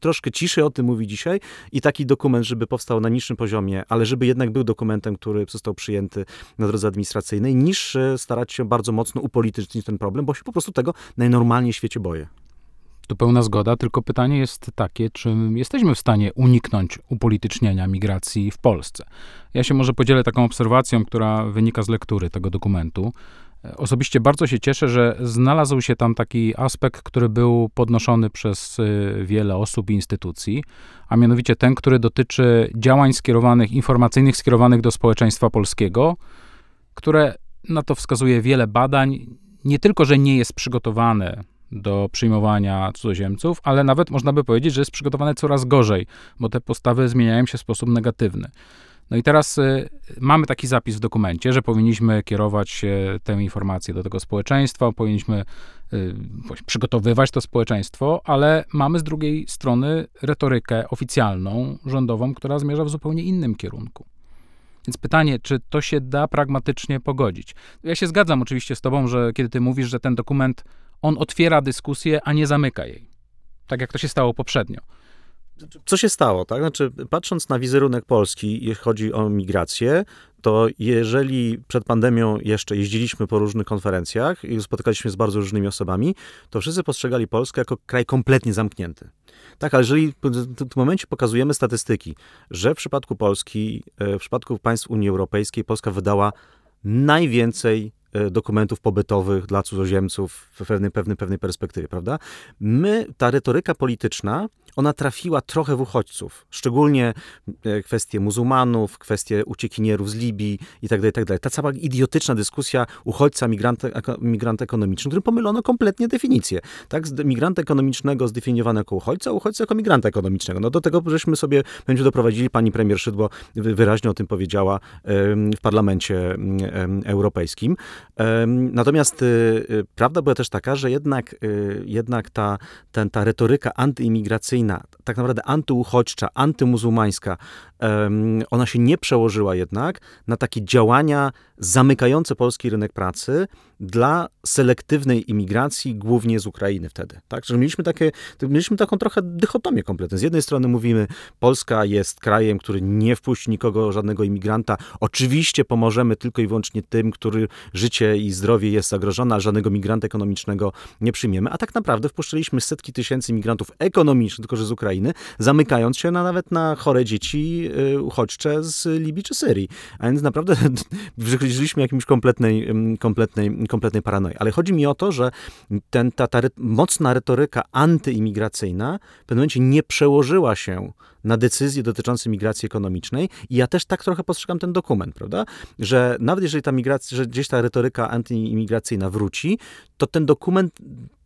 troszkę ciszej o tym mówić dzisiaj i taki dokument, żeby powstał na niższym poziomie, ale żeby jednak był dokumentem, który został przyjęty na drodze administracyjnej, niż e, starać się bardzo mocno upolitycznić ten problem, bo się po prostu tego najnormalniej w świecie boję. Tu pełna zgoda, tylko pytanie jest takie, czy jesteśmy w stanie uniknąć upolitycznienia migracji w Polsce. Ja się może podzielę taką obserwacją, która wynika z lektury tego dokumentu. Osobiście bardzo się cieszę, że znalazł się tam taki aspekt, który był podnoszony przez y, wiele osób i instytucji, a mianowicie ten, który dotyczy działań skierowanych, informacyjnych skierowanych do społeczeństwa polskiego, które na to wskazuje wiele badań, nie tylko, że nie jest przygotowane do przyjmowania cudzoziemców, ale nawet można by powiedzieć, że jest przygotowane coraz gorzej, bo te postawy zmieniają się w sposób negatywny. No i teraz y, mamy taki zapis w dokumencie, że powinniśmy kierować y, tę informację do tego społeczeństwa, powinniśmy y, przygotowywać to społeczeństwo, ale mamy z drugiej strony retorykę oficjalną, rządową, która zmierza w zupełnie innym kierunku. Więc pytanie, czy to się da pragmatycznie pogodzić? Ja się zgadzam oczywiście z Tobą, że kiedy Ty mówisz, że ten dokument on otwiera dyskusję, a nie zamyka jej. Tak jak to się stało poprzednio. Co się stało, tak? Znaczy, patrząc na wizerunek Polski, jeśli chodzi o migrację, to jeżeli przed pandemią jeszcze jeździliśmy po różnych konferencjach i spotykaliśmy się z bardzo różnymi osobami, to wszyscy postrzegali Polskę jako kraj kompletnie zamknięty. Tak, ale jeżeli w tym momencie pokazujemy statystyki, że w przypadku Polski, e, w przypadku państw Unii Europejskiej, Polska wydała najwięcej dokumentów pobytowych dla cudzoziemców w pewnej, pewnej, pewnej perspektywie, prawda? My, ta retoryka polityczna, ona trafiła trochę w uchodźców, szczególnie e, kwestie muzułmanów, kwestie uciekinierów z Libii itd., tak itd. Tak ta cała idiotyczna dyskusja uchodźca, migranta, migranta ekonomicznego, którym pomylono kompletnie definicję. Tak, z migranta ekonomicznego zdefiniowano jako uchodźca, uchodźca jako migranta ekonomicznego. No do tego żeśmy sobie będziemy doprowadzili, pani premier Szydło wyraźnie o tym powiedziała w parlamencie europejskim. Natomiast y, y, prawda była też taka, że jednak, y, jednak ta, ten, ta retoryka antyimigracyjna, tak naprawdę antyuchodźcza, antymuzułmańska, ona się nie przełożyła jednak na takie działania zamykające polski rynek pracy dla selektywnej imigracji, głównie z Ukrainy wtedy. Tak? Że mieliśmy, takie, mieliśmy taką trochę dychotomię kompletną. Z jednej strony mówimy, Polska jest krajem, który nie wpuści nikogo, żadnego imigranta. Oczywiście pomożemy tylko i wyłącznie tym, który życie i zdrowie jest zagrożone, a żadnego migranta ekonomicznego nie przyjmiemy. A tak naprawdę wpuszczaliśmy setki tysięcy migrantów ekonomicznych, tylko z Ukrainy, zamykając się na, nawet na chore dzieci y, uchodźcze z Libii czy Syrii. A więc naprawdę [laughs] żyliśmy jakimś kompletnej, kompletnej, kompletnej paranoi. Ale chodzi mi o to, że ten, ta, ta mocna retoryka antyimigracyjna w pewnym momencie nie przełożyła się na decyzje dotyczące migracji ekonomicznej i ja też tak trochę postrzegam ten dokument, prawda? Że nawet jeżeli ta migracja, że gdzieś ta retoryka antyimigracyjna wróci, to ten dokument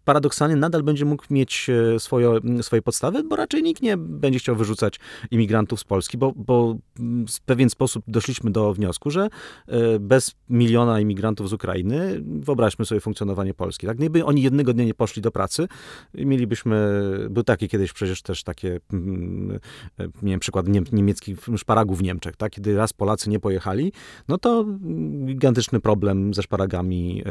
paradoksalnie nadal będzie mógł mieć e, swoje, swoje podstawy, bo raczej nikt nie będzie chciał wyrzucać imigrantów z Polski, bo, bo w pewien sposób doszliśmy do wniosku, że e, bez miliona imigrantów z Ukrainy, wyobraźmy sobie funkcjonowanie Polski. Tak? Gdyby oni jednego dnia nie poszli do pracy, mielibyśmy, był taki kiedyś przecież też takie, nie wiem, przykład niem, niemieckich szparagów w Niemczech, tak? kiedy raz Polacy nie pojechali, no to gigantyczny problem ze szparagami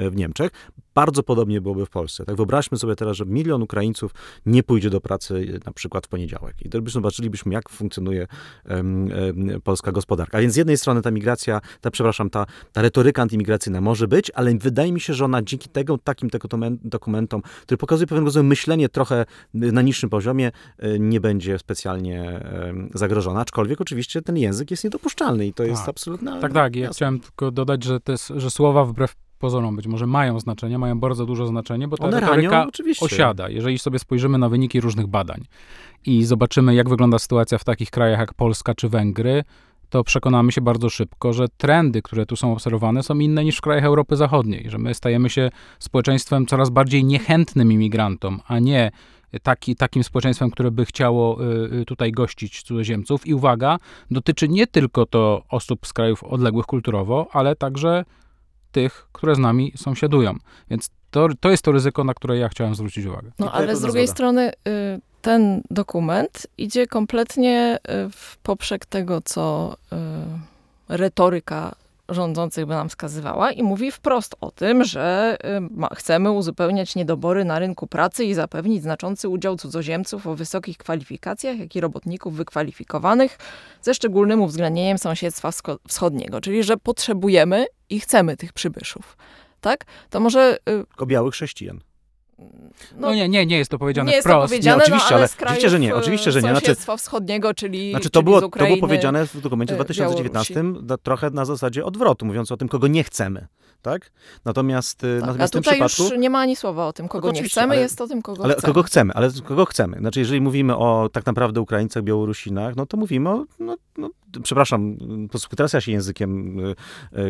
e, w Niemczech. Bardzo podobnie byłoby w Polsce. Tak wyobraźmy sobie teraz, że milion Ukraińców nie pójdzie do pracy na przykład w poniedziałek. I to byśmy zobaczylibyśmy, jak funkcjonuje um, um, polska gospodarka. A więc z jednej strony ta migracja, ta, przepraszam, ta, ta retoryka antymigracyjna może być, ale wydaje mi się, że ona dzięki tego, takim dokumentom, który pokazuje pewnego rodzaju myślenie trochę na niższym poziomie, e, nie będzie specjalnie zagrożona. Aczkolwiek oczywiście ten język jest niedopuszczalny i to tak. jest absolutna... Tak, tak. Ja chciałem tylko dodać, że, te, że słowa wbrew pozorom być może mają znaczenie, mają bardzo dużo znaczenie, bo ta One retoryka ranią, oczywiście. osiada. Jeżeli sobie spojrzymy na wyniki różnych badań i zobaczymy, jak wygląda sytuacja w takich krajach jak Polska czy Węgry, to przekonamy się bardzo szybko, że trendy, które tu są obserwowane, są inne niż w krajach Europy Zachodniej, że my stajemy się społeczeństwem coraz bardziej niechętnym imigrantom, a nie taki, takim społeczeństwem, które by chciało y, y, tutaj gościć cudzoziemców. I uwaga, dotyczy nie tylko to osób z krajów odległych kulturowo, ale także tych, które z nami sąsiadują. Więc to, to jest to ryzyko, na które ja chciałem zwrócić uwagę. No ale z drugiej strony y, ten dokument idzie kompletnie w poprzek tego, co retoryka rządzących by nam wskazywała i mówi wprost o tym, że chcemy uzupełniać niedobory na rynku pracy i zapewnić znaczący udział cudzoziemców o wysokich kwalifikacjach, jak i robotników wykwalifikowanych, ze szczególnym uwzględnieniem sąsiedztwa wschodniego, czyli że potrzebujemy i chcemy tych przybyszów. Tak? To może. Y, Tylko białych chrześcijan. No, no, nie, nie, nie jest to powiedziane nie jest wprost. To powiedziane, nie, oczywiście, no, ale, ale oczywiście, że nie, oczywiście, że nie. Znaczy, wschodniego, czyli Znaczy to, czyli było, Ukrainy, to było powiedziane w dokumencie y, 2019 Białorusi. trochę na zasadzie odwrotu, mówiąc o tym, kogo nie chcemy. Tak? Natomiast, y, tak, natomiast a tutaj w tym przypadku... już nie ma ani słowa o tym, kogo no, nie chcemy, ale, jest o tym, kogo ale chcemy. kogo chcemy, ale kogo chcemy. Znaczy, jeżeli mówimy o tak naprawdę Ukraińcach, Białorusinach, no to mówimy o, no, no, przepraszam, po prostu teraz ja się językiem,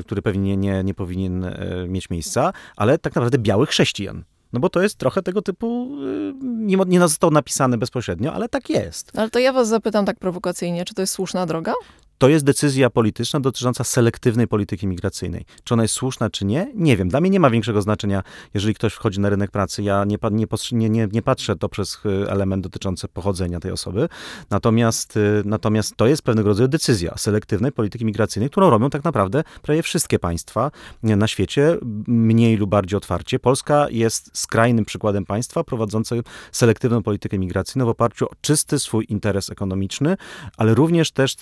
który pewnie nie, nie, nie powinien mieć miejsca, ale tak naprawdę białych chrześcijan. No bo to jest trochę tego typu, y, nie, nie zostało napisane bezpośrednio, ale tak jest. Ale to ja was zapytam tak prowokacyjnie, czy to jest słuszna droga? To jest decyzja polityczna dotycząca selektywnej polityki migracyjnej. Czy ona jest słuszna, czy nie? Nie wiem. Dla mnie nie ma większego znaczenia, jeżeli ktoś wchodzi na rynek pracy. Ja nie, nie, nie, nie patrzę to przez y, element dotyczący pochodzenia tej osoby. Natomiast, y, natomiast to jest pewnego rodzaju decyzja selektywnej polityki migracyjnej, którą robią tak naprawdę prawie wszystkie państwa na świecie, mniej lub bardziej otwarcie. Polska jest skrajnym przykładem państwa prowadzącego selektywną politykę migracyjną w oparciu o czysty swój interes ekonomiczny, ale również też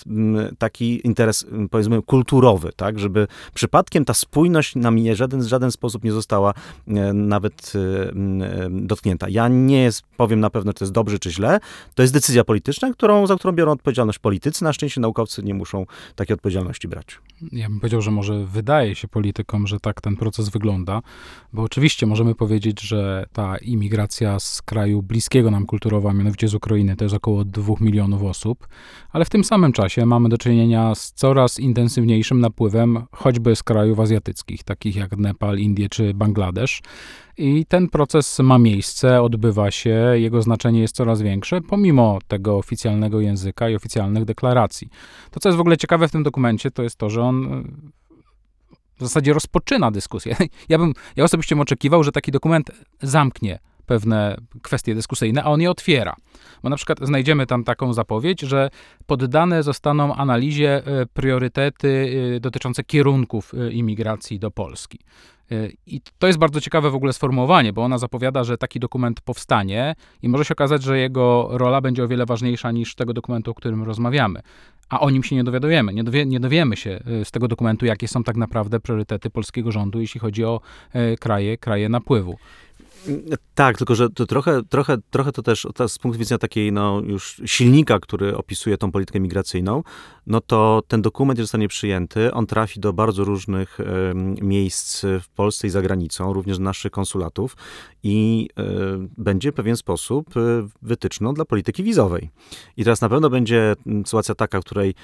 tak taki interes, powiedzmy, kulturowy, tak, żeby przypadkiem ta spójność nam w żaden, żaden sposób nie została e, nawet e, e, dotknięta. Ja nie jest, powiem na pewno, czy to jest dobrze, czy źle. To jest decyzja polityczna, którą, za którą biorą odpowiedzialność politycy. Na szczęście naukowcy nie muszą takiej odpowiedzialności brać. Ja bym powiedział, że może wydaje się politykom, że tak ten proces wygląda, bo oczywiście możemy powiedzieć, że ta imigracja z kraju bliskiego nam kulturowo, a mianowicie z Ukrainy, to jest około dwóch milionów osób, ale w tym samym czasie mamy do czynienia czynienia z coraz intensywniejszym napływem choćby z krajów azjatyckich, takich jak Nepal, Indie czy Bangladesz. I ten proces ma miejsce, odbywa się, jego znaczenie jest coraz większe, pomimo tego oficjalnego języka i oficjalnych deklaracji. To, co jest w ogóle ciekawe w tym dokumencie, to jest to, że on w zasadzie rozpoczyna dyskusję. [laughs] Ja bym, ja osobiście bym oczekiwał, że taki dokument zamknie pewne kwestie dyskusyjne, a on je otwiera. Bo na przykład znajdziemy tam taką zapowiedź, że poddane zostaną analizie e, priorytety e, dotyczące kierunków e, imigracji do Polski. I to jest bardzo ciekawe w ogóle sformułowanie, bo ona zapowiada, że taki dokument powstanie i może się okazać, że jego rola będzie o wiele ważniejsza niż tego dokumentu, o którym rozmawiamy. A o nim się nie dowiadujemy. Nie, dowie, nie dowiemy się z tego dokumentu, jakie są tak naprawdę priorytety polskiego rządu, jeśli chodzi o kraje, kraje napływu. Tak, tylko że to trochę, trochę, trochę to też z punktu widzenia takiej no, już silnika, który opisuje tą politykę migracyjną, no to ten dokument, zostanie przyjęty, on trafi do bardzo różnych miejsc w Polsce i za granicą, również naszych konsulatów i y, będzie w pewien sposób y, wytyczną dla polityki wizowej. I teraz na pewno będzie sytuacja taka, w której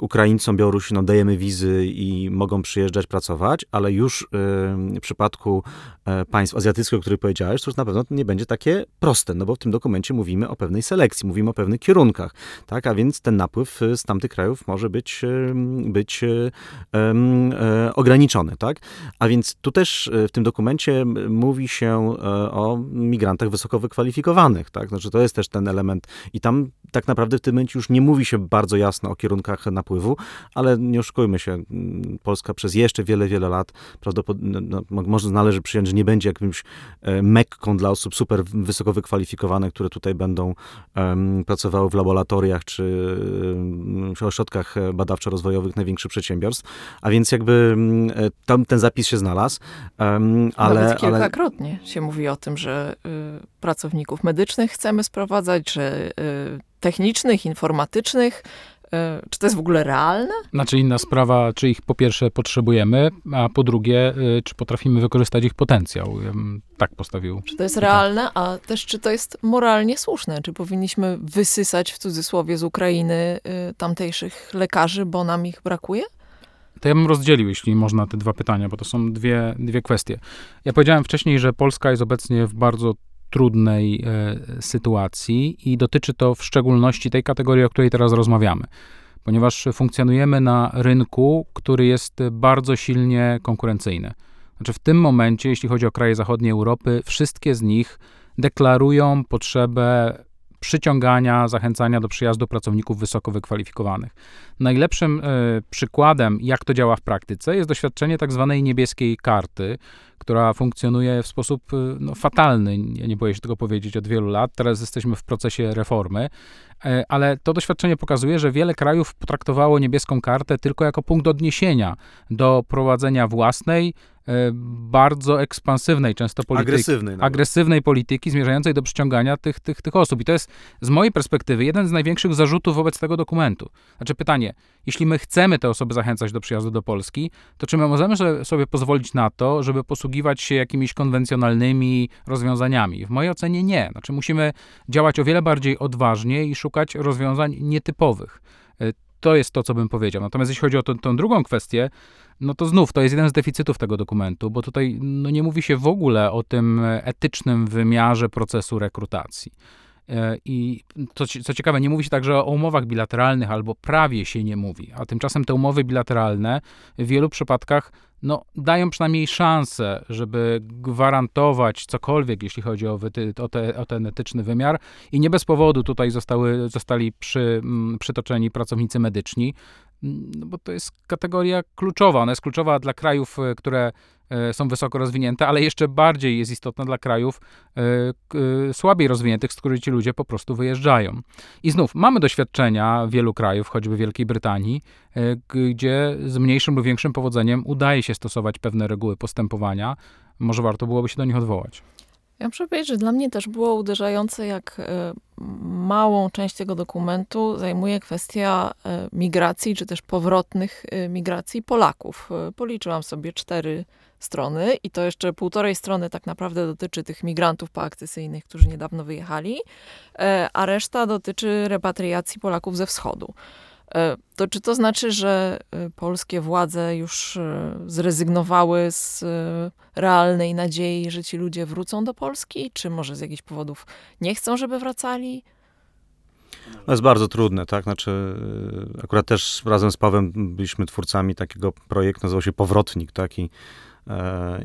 Ukraińcom, Białorusinom dajemy wizy i mogą przyjeżdżać, pracować, ale już w przypadku państw azjatyckich, o których powiedziałem, powiedziałeś, to już na pewno nie będzie takie proste, no bo w tym dokumencie mówimy o pewnej selekcji, mówimy o pewnych kierunkach, tak, a więc ten napływ z tamtych krajów może być, być um, ograniczony, tak, a więc tu też w tym dokumencie mówi się o migrantach wysoko wykwalifikowanych, tak, znaczy to jest też ten element i tam tak naprawdę w tym momencie już nie mówi się bardzo jasno o kierunkach napływu, ale nie oszukujmy się, Polska przez jeszcze wiele, wiele lat prawdopodobnie, no, no może należy przyjąć, że nie będzie jakimś e, mekką dla osób super wysoko wykwalifikowanych, które tutaj będą um, pracowały w laboratoriach czy w ośrodkach badawczo-rozwojowych największych przedsiębiorstw, a więc jakby e, tam ten zapis się znalazł, um, ale... Nawet kilkakrotnie ale... się mówi o tym, że y, pracowników medycznych chcemy sprowadzać, że y, technicznych, informatycznych, E, czy to jest w ogóle realne? Znaczy inna sprawa, czy ich po pierwsze potrzebujemy, a po drugie, e, czy potrafimy wykorzystać ich potencjał. Ja tak postawił. Czy to jest realne, a też czy to jest moralnie słuszne? Czy powinniśmy wysysać w cudzysłowie z Ukrainy e, tamtejszych lekarzy, bo nam ich brakuje? To ja bym rozdzielił, jeśli można, te dwa pytania, bo to są dwie, dwie kwestie. Ja powiedziałem wcześniej, że Polska jest obecnie w bardzo trudnej e, sytuacji i dotyczy to w szczególności tej kategorii, o której teraz rozmawiamy, ponieważ funkcjonujemy na rynku, który jest bardzo silnie konkurencyjny. Znaczy w tym momencie, jeśli chodzi o kraje zachodniej Europy, wszystkie z nich deklarują potrzebę przyciągania, zachęcania do przyjazdu pracowników wysoko wykwalifikowanych. Najlepszym y, przykładem, jak to działa w praktyce, jest doświadczenie tak zwanej niebieskiej karty, która funkcjonuje w sposób y, no, fatalny. Ja nie boję się tego powiedzieć od wielu lat. Teraz jesteśmy w procesie reformy, y, ale to doświadczenie pokazuje, że wiele krajów potraktowało niebieską kartę tylko jako punkt odniesienia do prowadzenia własnej, bardzo ekspansywnej często polityki. Agresywnej. Nawet. Agresywnej polityki zmierzającej do przyciągania tych, tych, tych osób. I to jest z mojej perspektywy jeden z największych zarzutów wobec tego dokumentu. Znaczy pytanie, jeśli my chcemy te osoby zachęcać do przyjazdu do Polski, to czy my możemy sobie pozwolić na to, żeby posługiwać się jakimiś konwencjonalnymi rozwiązaniami? W mojej ocenie nie. Znaczy musimy działać o wiele bardziej odważnie i szukać rozwiązań nietypowych. E, to jest to, co bym powiedział. Natomiast jeśli chodzi o tą drugą kwestię, no to znów to jest jeden z deficytów tego dokumentu, bo tutaj no nie mówi się w ogóle o tym etycznym wymiarze procesu rekrutacji. E, I to, co ciekawe, nie mówi się także o umowach bilateralnych albo prawie się nie mówi, a tymczasem te umowy bilateralne w wielu przypadkach no, dają przynajmniej szansę, żeby gwarantować cokolwiek, jeśli chodzi o, wyty, o, te, o ten etyczny wymiar. I nie bez powodu tutaj zostały, zostali przy, m, przytoczeni pracownicy medyczni, no bo to jest kategoria kluczowa. Ona jest kluczowa dla krajów, e, które są wysoko rozwinięte, ale jeszcze bardziej jest istotna dla krajów e, słabiej rozwiniętych, z których ci ludzie po prostu wyjeżdżają. I znów mamy doświadczenia wielu krajów, choćby Wielkiej Brytanii, gdzie z mniejszym lub większym powodzeniem udaje się stosować pewne reguły postępowania. Może warto byłoby się do nich odwołać. Ja muszę powiedzieć, że dla mnie też było uderzające, jak e, małą część tego dokumentu zajmuje kwestia e, migracji, czy też powrotnych e, migracji Polaków. Policzyłam sobie cztery strony i to jeszcze półtorej strony tak naprawdę dotyczy tych migrantów poakcesyjnych, którzy niedawno wyjechali, a reszta dotyczy repatriacji Polaków ze wschodu. E, to czy to znaczy, że e, polskie władze już e, zrezygnowały z realnej nadziei, że ci ludzie wrócą do Polski? Czy może z jakichś powodów nie chcą, żeby wracali? No jest bardzo trudne, tak? Znaczy, akurat też razem z Pawem byliśmy twórcami takiego projektu, nazywał się Powrotnik, taki E,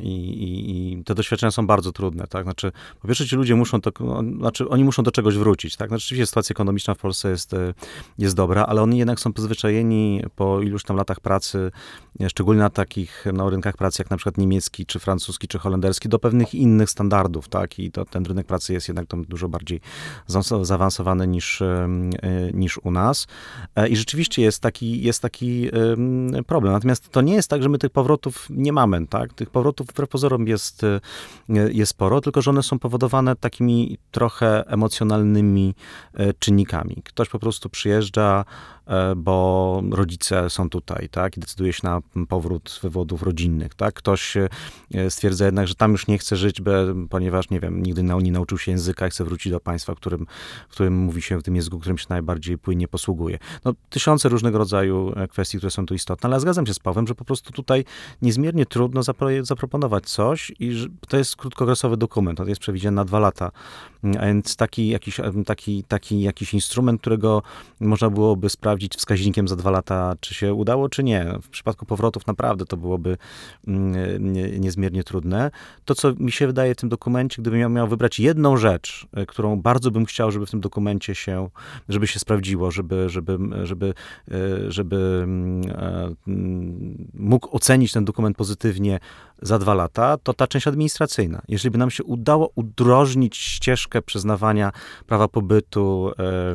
I, i, I, te doświadczenia są bardzo trudne, tak? Znaczy, po pierwsze ci ludzie muszą, to, znaczy oni muszą do czegoś wrócić, tak? Znaczy, rzeczywiście sytuacja ekonomiczna w Polsce jest, e, jest dobra, ale oni jednak są przyzwyczajeni po iluś tam latach pracy, e, szczególnie na takich no, rynkach pracy jak na przykład niemiecki, czy francuski, czy holenderski, do pewnych innych standardów, tak? I to, ten rynek pracy jest jednak tam dużo bardziej zaawansowany niż, niż u nas. I rzeczywiście jest taki, jest taki problem. Natomiast to nie jest tak, że my tych powrotów nie mamy, tak? Tak? Tych powrotów wbrew pozorom jest, e, jest sporo, tylko że one są powodowane takimi trochę emocjonalnymi e, czynnikami. Ktoś po prostu przyjeżdża, bo rodzice są tutaj, tak, i decyduje się na powrót z wywodów rodzinnych, tak. Ktoś e, stwierdza jednak, że tam już nie chce żyć, ponieważ, nie wiem, nigdy nie nauczył się języka i chce wrócić do państwa, którym, którym mówi się w tym języku, którym się najbardziej płynnie posługuje. No, tysiące różnego rodzaju e, kwestii, które są tu istotne, ale zgadzam się z Pawłem, że po prostu tutaj niezmiernie trudno zapro- zaproponować coś i to jest krótkookresowy dokument, to jest przewidziany na dwa lata, a więc taki jakiś, taki, taki jakiś instrument, którego można byłoby sprawdzić wskaźnikiem za dwa lata, czy się udało, czy nie. W przypadku powrotów naprawdę to byłoby mm, nie, niezmiernie trudne. To, co mi się wydaje w tym dokumencie, gdybym miał, wybrać jedną rzecz, e, którą bardzo bym chciał, żeby w tym dokumencie się, żeby się sprawdziło, żeby, żeby, żeby, e, żeby mm, e, mógł ocenić ten dokument pozytywnie za dwa lata, to ta część administracyjna. Jeżeli by nam się udało udrożnić ścieżkę przyznawania prawa pobytu e,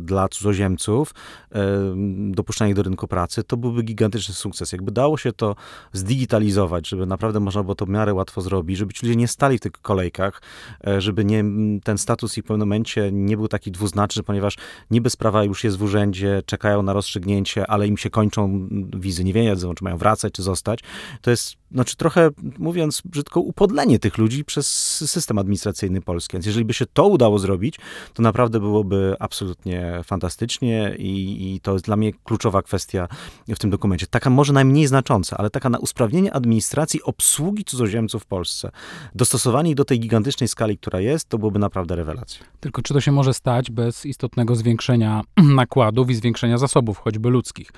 dla cudzoziemców, em, dopuszczania ich do rynku pracy, to byłby gigantyczny sukces. Jakby dało się to zdigitalizować, żeby naprawdę można było to w miarę łatwo zrobić, żeby ci ludzie nie stali w tych kolejkach, e, żeby nie, ten status ich w pewnym momencie nie był taki dwuznaczny, ponieważ niby sprawa już jest w urzędzie, czekają na rozstrzygnięcie, ale im się kończą wizy, nie wiedzą, czy mają wracać, czy zostać. To jest, znaczy trochę, mówiąc brzydko, upodlenie tych ludzi przez system administracyjny polski. Więc jeżeli by się to udało zrobić, to naprawdę byłoby absolutnie fantastycznie i, i to jest dla mnie kluczowa kwestia w tym dokumencie. Taka może najmniej znacząca, ale taka na usprawnienie administracji obsługi cudzoziemców w Polsce. Dostosowanie ich do tej gigantycznej skali, która jest, to byłoby naprawdę rewelacja. Tylko czy to się może stać bez istotnego zwiększenia [clears throat] nakładów i zwiększenia zasobów, choćby ludzkich?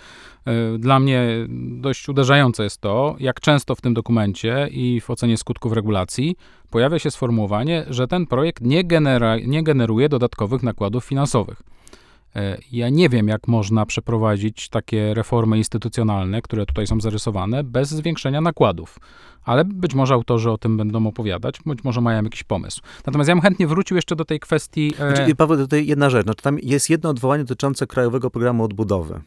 Y, Dla mnie dość uderzające jest to, jak często w tym dokumencie i w ocenie skutków regulacji pojawia się sformułowanie, że ten projekt nie, genera, nie generuje dodatkowych nakładów finansowych. Y, Ja nie wiem, jak można przeprowadzić takie reformy instytucjonalne, które tutaj są zarysowane, bez zwiększenia nakładów. Ale być może autorzy o tym będą opowiadać, być może mają jakiś pomysł. Natomiast ja bym chętnie wrócił jeszcze do tej kwestii. e, Znaczy, Paweł, tutaj jedna rzecz. Znaczy, tam jest jedno odwołanie dotyczące Krajowego Programu Odbudowy.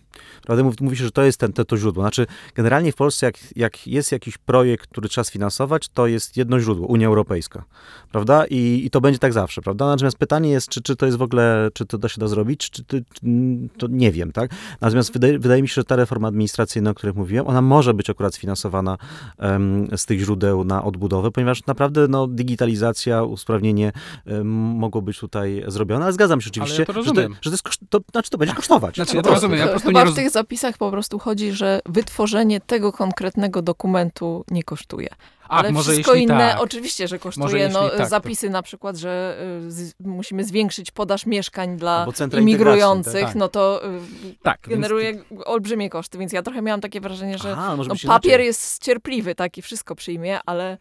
Prawda? Mówi, mówi się, że to jest ten, to, to źródło. Znaczy, generalnie w Polsce, jak, jak jest jakiś projekt, który trzeba sfinansować, to jest jedno źródło, Unia Europejska. Prawda? I, i to będzie tak zawsze, prawda? Natomiast pytanie jest, czy, czy to jest w ogóle, czy to da się da zrobić, czy, czy, to nie wiem, tak? Natomiast wydaje, wydaje mi się, że ta reforma administracyjna, o której mówiłem, ona może być akurat sfinansowana em, z tych źródeł na odbudowę, ponieważ naprawdę no, digitalizacja, usprawnienie em, mogło być tutaj zrobione, ale zgadzam się oczywiście, ja to że, to, że to, jest, koszt- to znaczy to będzie kosztować. Znaczy, ja to rozumiem, ja po prostu Chyba nie w roz... tych zapisach po prostu chodzi, że wytworzenie tego konkretnego dokumentu nie kosztuje. Ach, Ale może wszystko inne tak. oczywiście, że kosztuje. No, tak, to- zapisy na przykład, że y, z, musimy zwiększyć podaż mieszkań dla imigrujących, tak. no to y, Tak, więc- generuje olbrzymie koszty, więc ja trochę miałam takie wrażenie, że Aha, no, być papier inaczej. jest cierpliwy, tak i wszystko przyjmie, ale,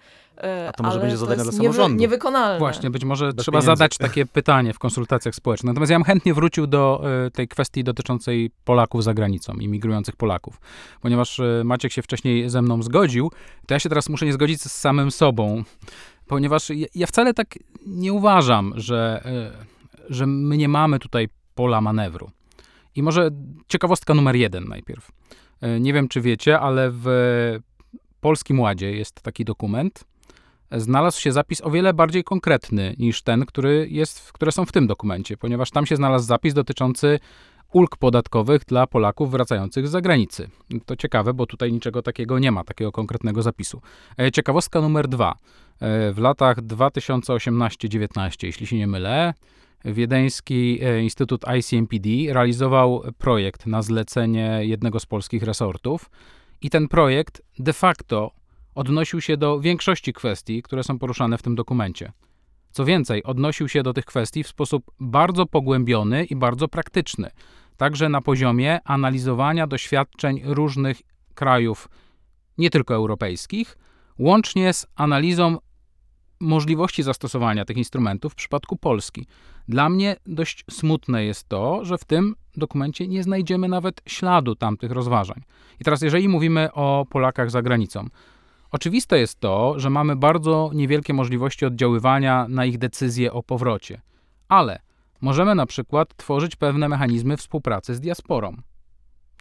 A to może ale będzie zadanie dla samorządu. Niewykonalne. Właśnie, być może Bez trzeba pieniędzy. zadać takie pytanie w konsultacjach społecznych. Natomiast ja bym chętnie wrócił do e, tej kwestii dotyczącej Polaków za granicą, imigrujących Polaków. Ponieważ e, Maciek się wcześniej ze mną zgodził, to ja się teraz muszę nie zgodzić z samym sobą, ponieważ ja, wcale tak nie uważam, że, e, że my nie mamy tutaj pola manewru. I może ciekawostka numer jeden najpierw. E, Nie wiem, czy wiecie, ale w Polskim Ładzie jest taki dokument, znalazł się zapis o wiele bardziej konkretny niż ten, który jest, które są w tym dokumencie, ponieważ tam się znalazł zapis dotyczący ulg podatkowych dla Polaków wracających z zagranicy. To ciekawe, bo tutaj niczego takiego nie ma, takiego konkretnego zapisu. E, Ciekawostka numer dwa. E, W latach 2018-19, jeśli się nie mylę, Wiedeński e, Instytut ICMPD realizował projekt na zlecenie jednego z polskich resortów i ten projekt de facto odnosił się do większości kwestii, które są poruszane w tym dokumencie. Co więcej, odnosił się do tych kwestii w sposób bardzo pogłębiony i bardzo praktyczny, także na poziomie analizowania doświadczeń różnych krajów, nie tylko europejskich, łącznie z analizą możliwości zastosowania tych instrumentów w przypadku Polski. Dla mnie dość smutne jest to, że w tym dokumencie nie znajdziemy nawet śladu tamtych rozważań. I teraz, jeżeli mówimy o Polakach za granicą, Oczywiste jest to, że mamy bardzo niewielkie możliwości oddziaływania na ich decyzje o powrocie, ale możemy na przykład tworzyć pewne mechanizmy współpracy z diasporą.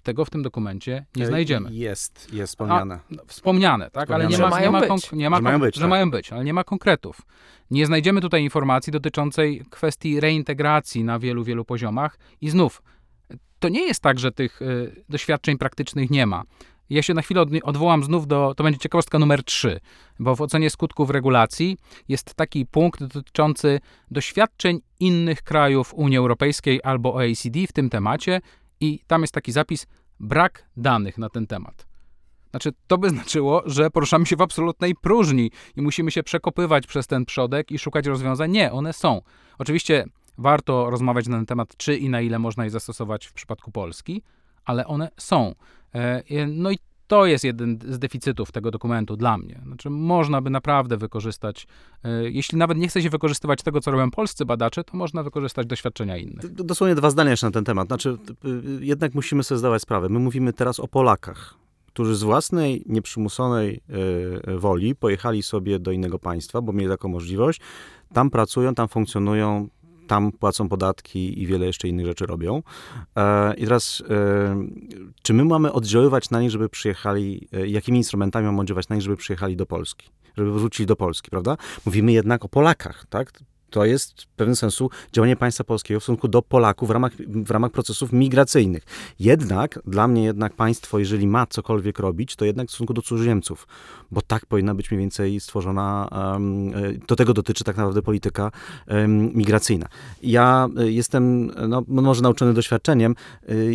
Tego w tym dokumencie nie E, znajdziemy. Jest, jest wspomniane. No, Wspomniane, tak? Ale nie Wspomniane. ma, Że nie ma, mają konk- być. nie ma Że mają być, że tak. mają być, ale nie ma konkretów. Nie znajdziemy tutaj informacji dotyczącej kwestii reintegracji na wielu, wielu poziomach i znów to nie jest tak, że tych y, doświadczeń praktycznych nie ma. Ja się na chwilę od, odwołam znów do, to będzie ciekawostka numer 3, bo w ocenie skutków regulacji jest taki punkt dotyczący doświadczeń innych krajów Unii Europejskiej albo OECD w tym temacie i tam jest taki zapis brak danych na ten temat. Znaczy, to by [laughs] znaczyło, że poruszamy się w absolutnej próżni i musimy się przekopywać przez ten przodek i szukać rozwiązań. Nie, one są. Oczywiście warto rozmawiać na ten temat, czy i na ile można je zastosować w przypadku Polski, ale one są. E, no i to jest jeden z deficytów tego dokumentu dla mnie. Znaczy, można by naprawdę wykorzystać, e, jeśli nawet nie chce się wykorzystywać tego, co robią polscy badacze, to można wykorzystać doświadczenia innych. Dosłownie dwa zdania jeszcze na ten temat. Znaczy, jednak musimy sobie zdawać sprawę. My mówimy teraz o Polakach, którzy z własnej, nieprzymusonej e, woli pojechali sobie do innego państwa, bo mieli taką możliwość. Tam pracują, tam funkcjonują, tam płacą podatki i wiele jeszcze innych rzeczy robią. E, I teraz, e, czy my mamy oddziaływać na nich, żeby przyjechali, e, jakimi instrumentami mamy oddziaływać na nich, żeby przyjechali do Polski? Żeby wrócili do Polski, prawda? Mówimy jednak o Polakach, tak? To jest w pewnym sensu działanie państwa polskiego w stosunku do Polaków w ramach, w ramach procesów migracyjnych. Jednak, dla mnie jednak państwo, jeżeli ma cokolwiek robić, to jednak w stosunku do cudzoziemców, bo tak powinna być mniej więcej stworzona, um, do tego dotyczy tak naprawdę polityka migracyjna. Ja e, jestem, no, może nauczony doświadczeniem,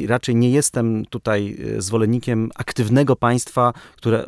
raczej nie jestem tutaj zwolennikiem aktywnego państwa, które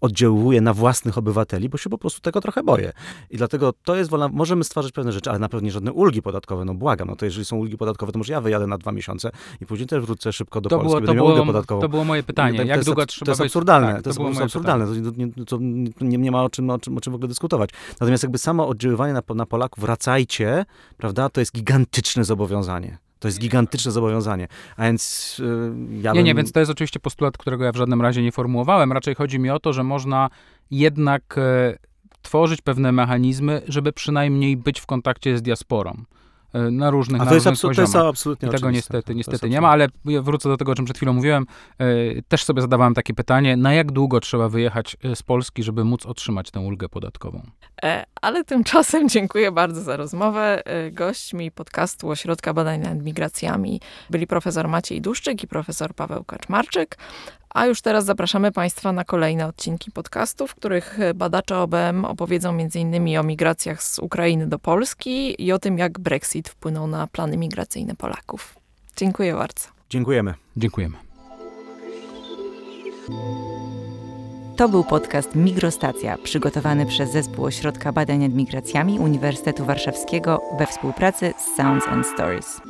oddziałuje na własnych obywateli, bo się po prostu tego trochę boję. I dlatego to jest wolna, możemy stwarzać pewne rzeczy, ale na pewno nie żadne ulgi podatkowe, no błagam, no to jeżeli są ulgi podatkowe, to może ja wyjadę na dwa miesiące i później też wrócę szybko do to Polski, było, to było, podatkową. To było moje pytanie, jak długo jest, trzeba To jest absurdalne, tak, to jest to absurdalne, to, nie, to nie, nie, ma o czym, o, czym, o czym w ogóle dyskutować. Natomiast jakby samo oddziaływanie na, na Polaków, wracajcie, prawda, to jest gigantyczne zobowiązanie. To jest gigantyczne zobowiązanie. A więc yy, ja Nie, bym... nie, więc to jest oczywiście postulat, którego ja w żadnym razie nie formułowałem. Raczej chodzi mi o to, że można jednak e, tworzyć pewne mechanizmy, żeby przynajmniej być w kontakcie z diasporą e, na różnych, A na to jest, różnych to jest absolutnie I tego oczywiste. niestety, niestety nie ma, ale ja wrócę do tego, o czym przed chwilą mówiłem. E, też sobie zadawałem takie pytanie, na jak długo trzeba wyjechać e, z Polski, żeby móc otrzymać tę ulgę podatkową? E, ale tymczasem [laughs] dziękuję bardzo za rozmowę. E, Gośćmi podcastu Ośrodka Badań nad Migracjami byli profesor Maciej Duszczyk i profesor Paweł Kaczmarczyk. A już teraz zapraszamy Państwa na kolejne odcinki podcastu, w których badacze OBM opowiedzą m.in. o migracjach z Ukrainy do Polski i o tym, jak Brexit wpłynął na plany migracyjne Polaków. Dziękuję bardzo. Dziękujemy. Dziękujemy. To był podcast Migrostacja, przygotowany przez Zespół Ośrodka Badań nad Migracjami Uniwersytetu Warszawskiego we współpracy z Sounds and Stories.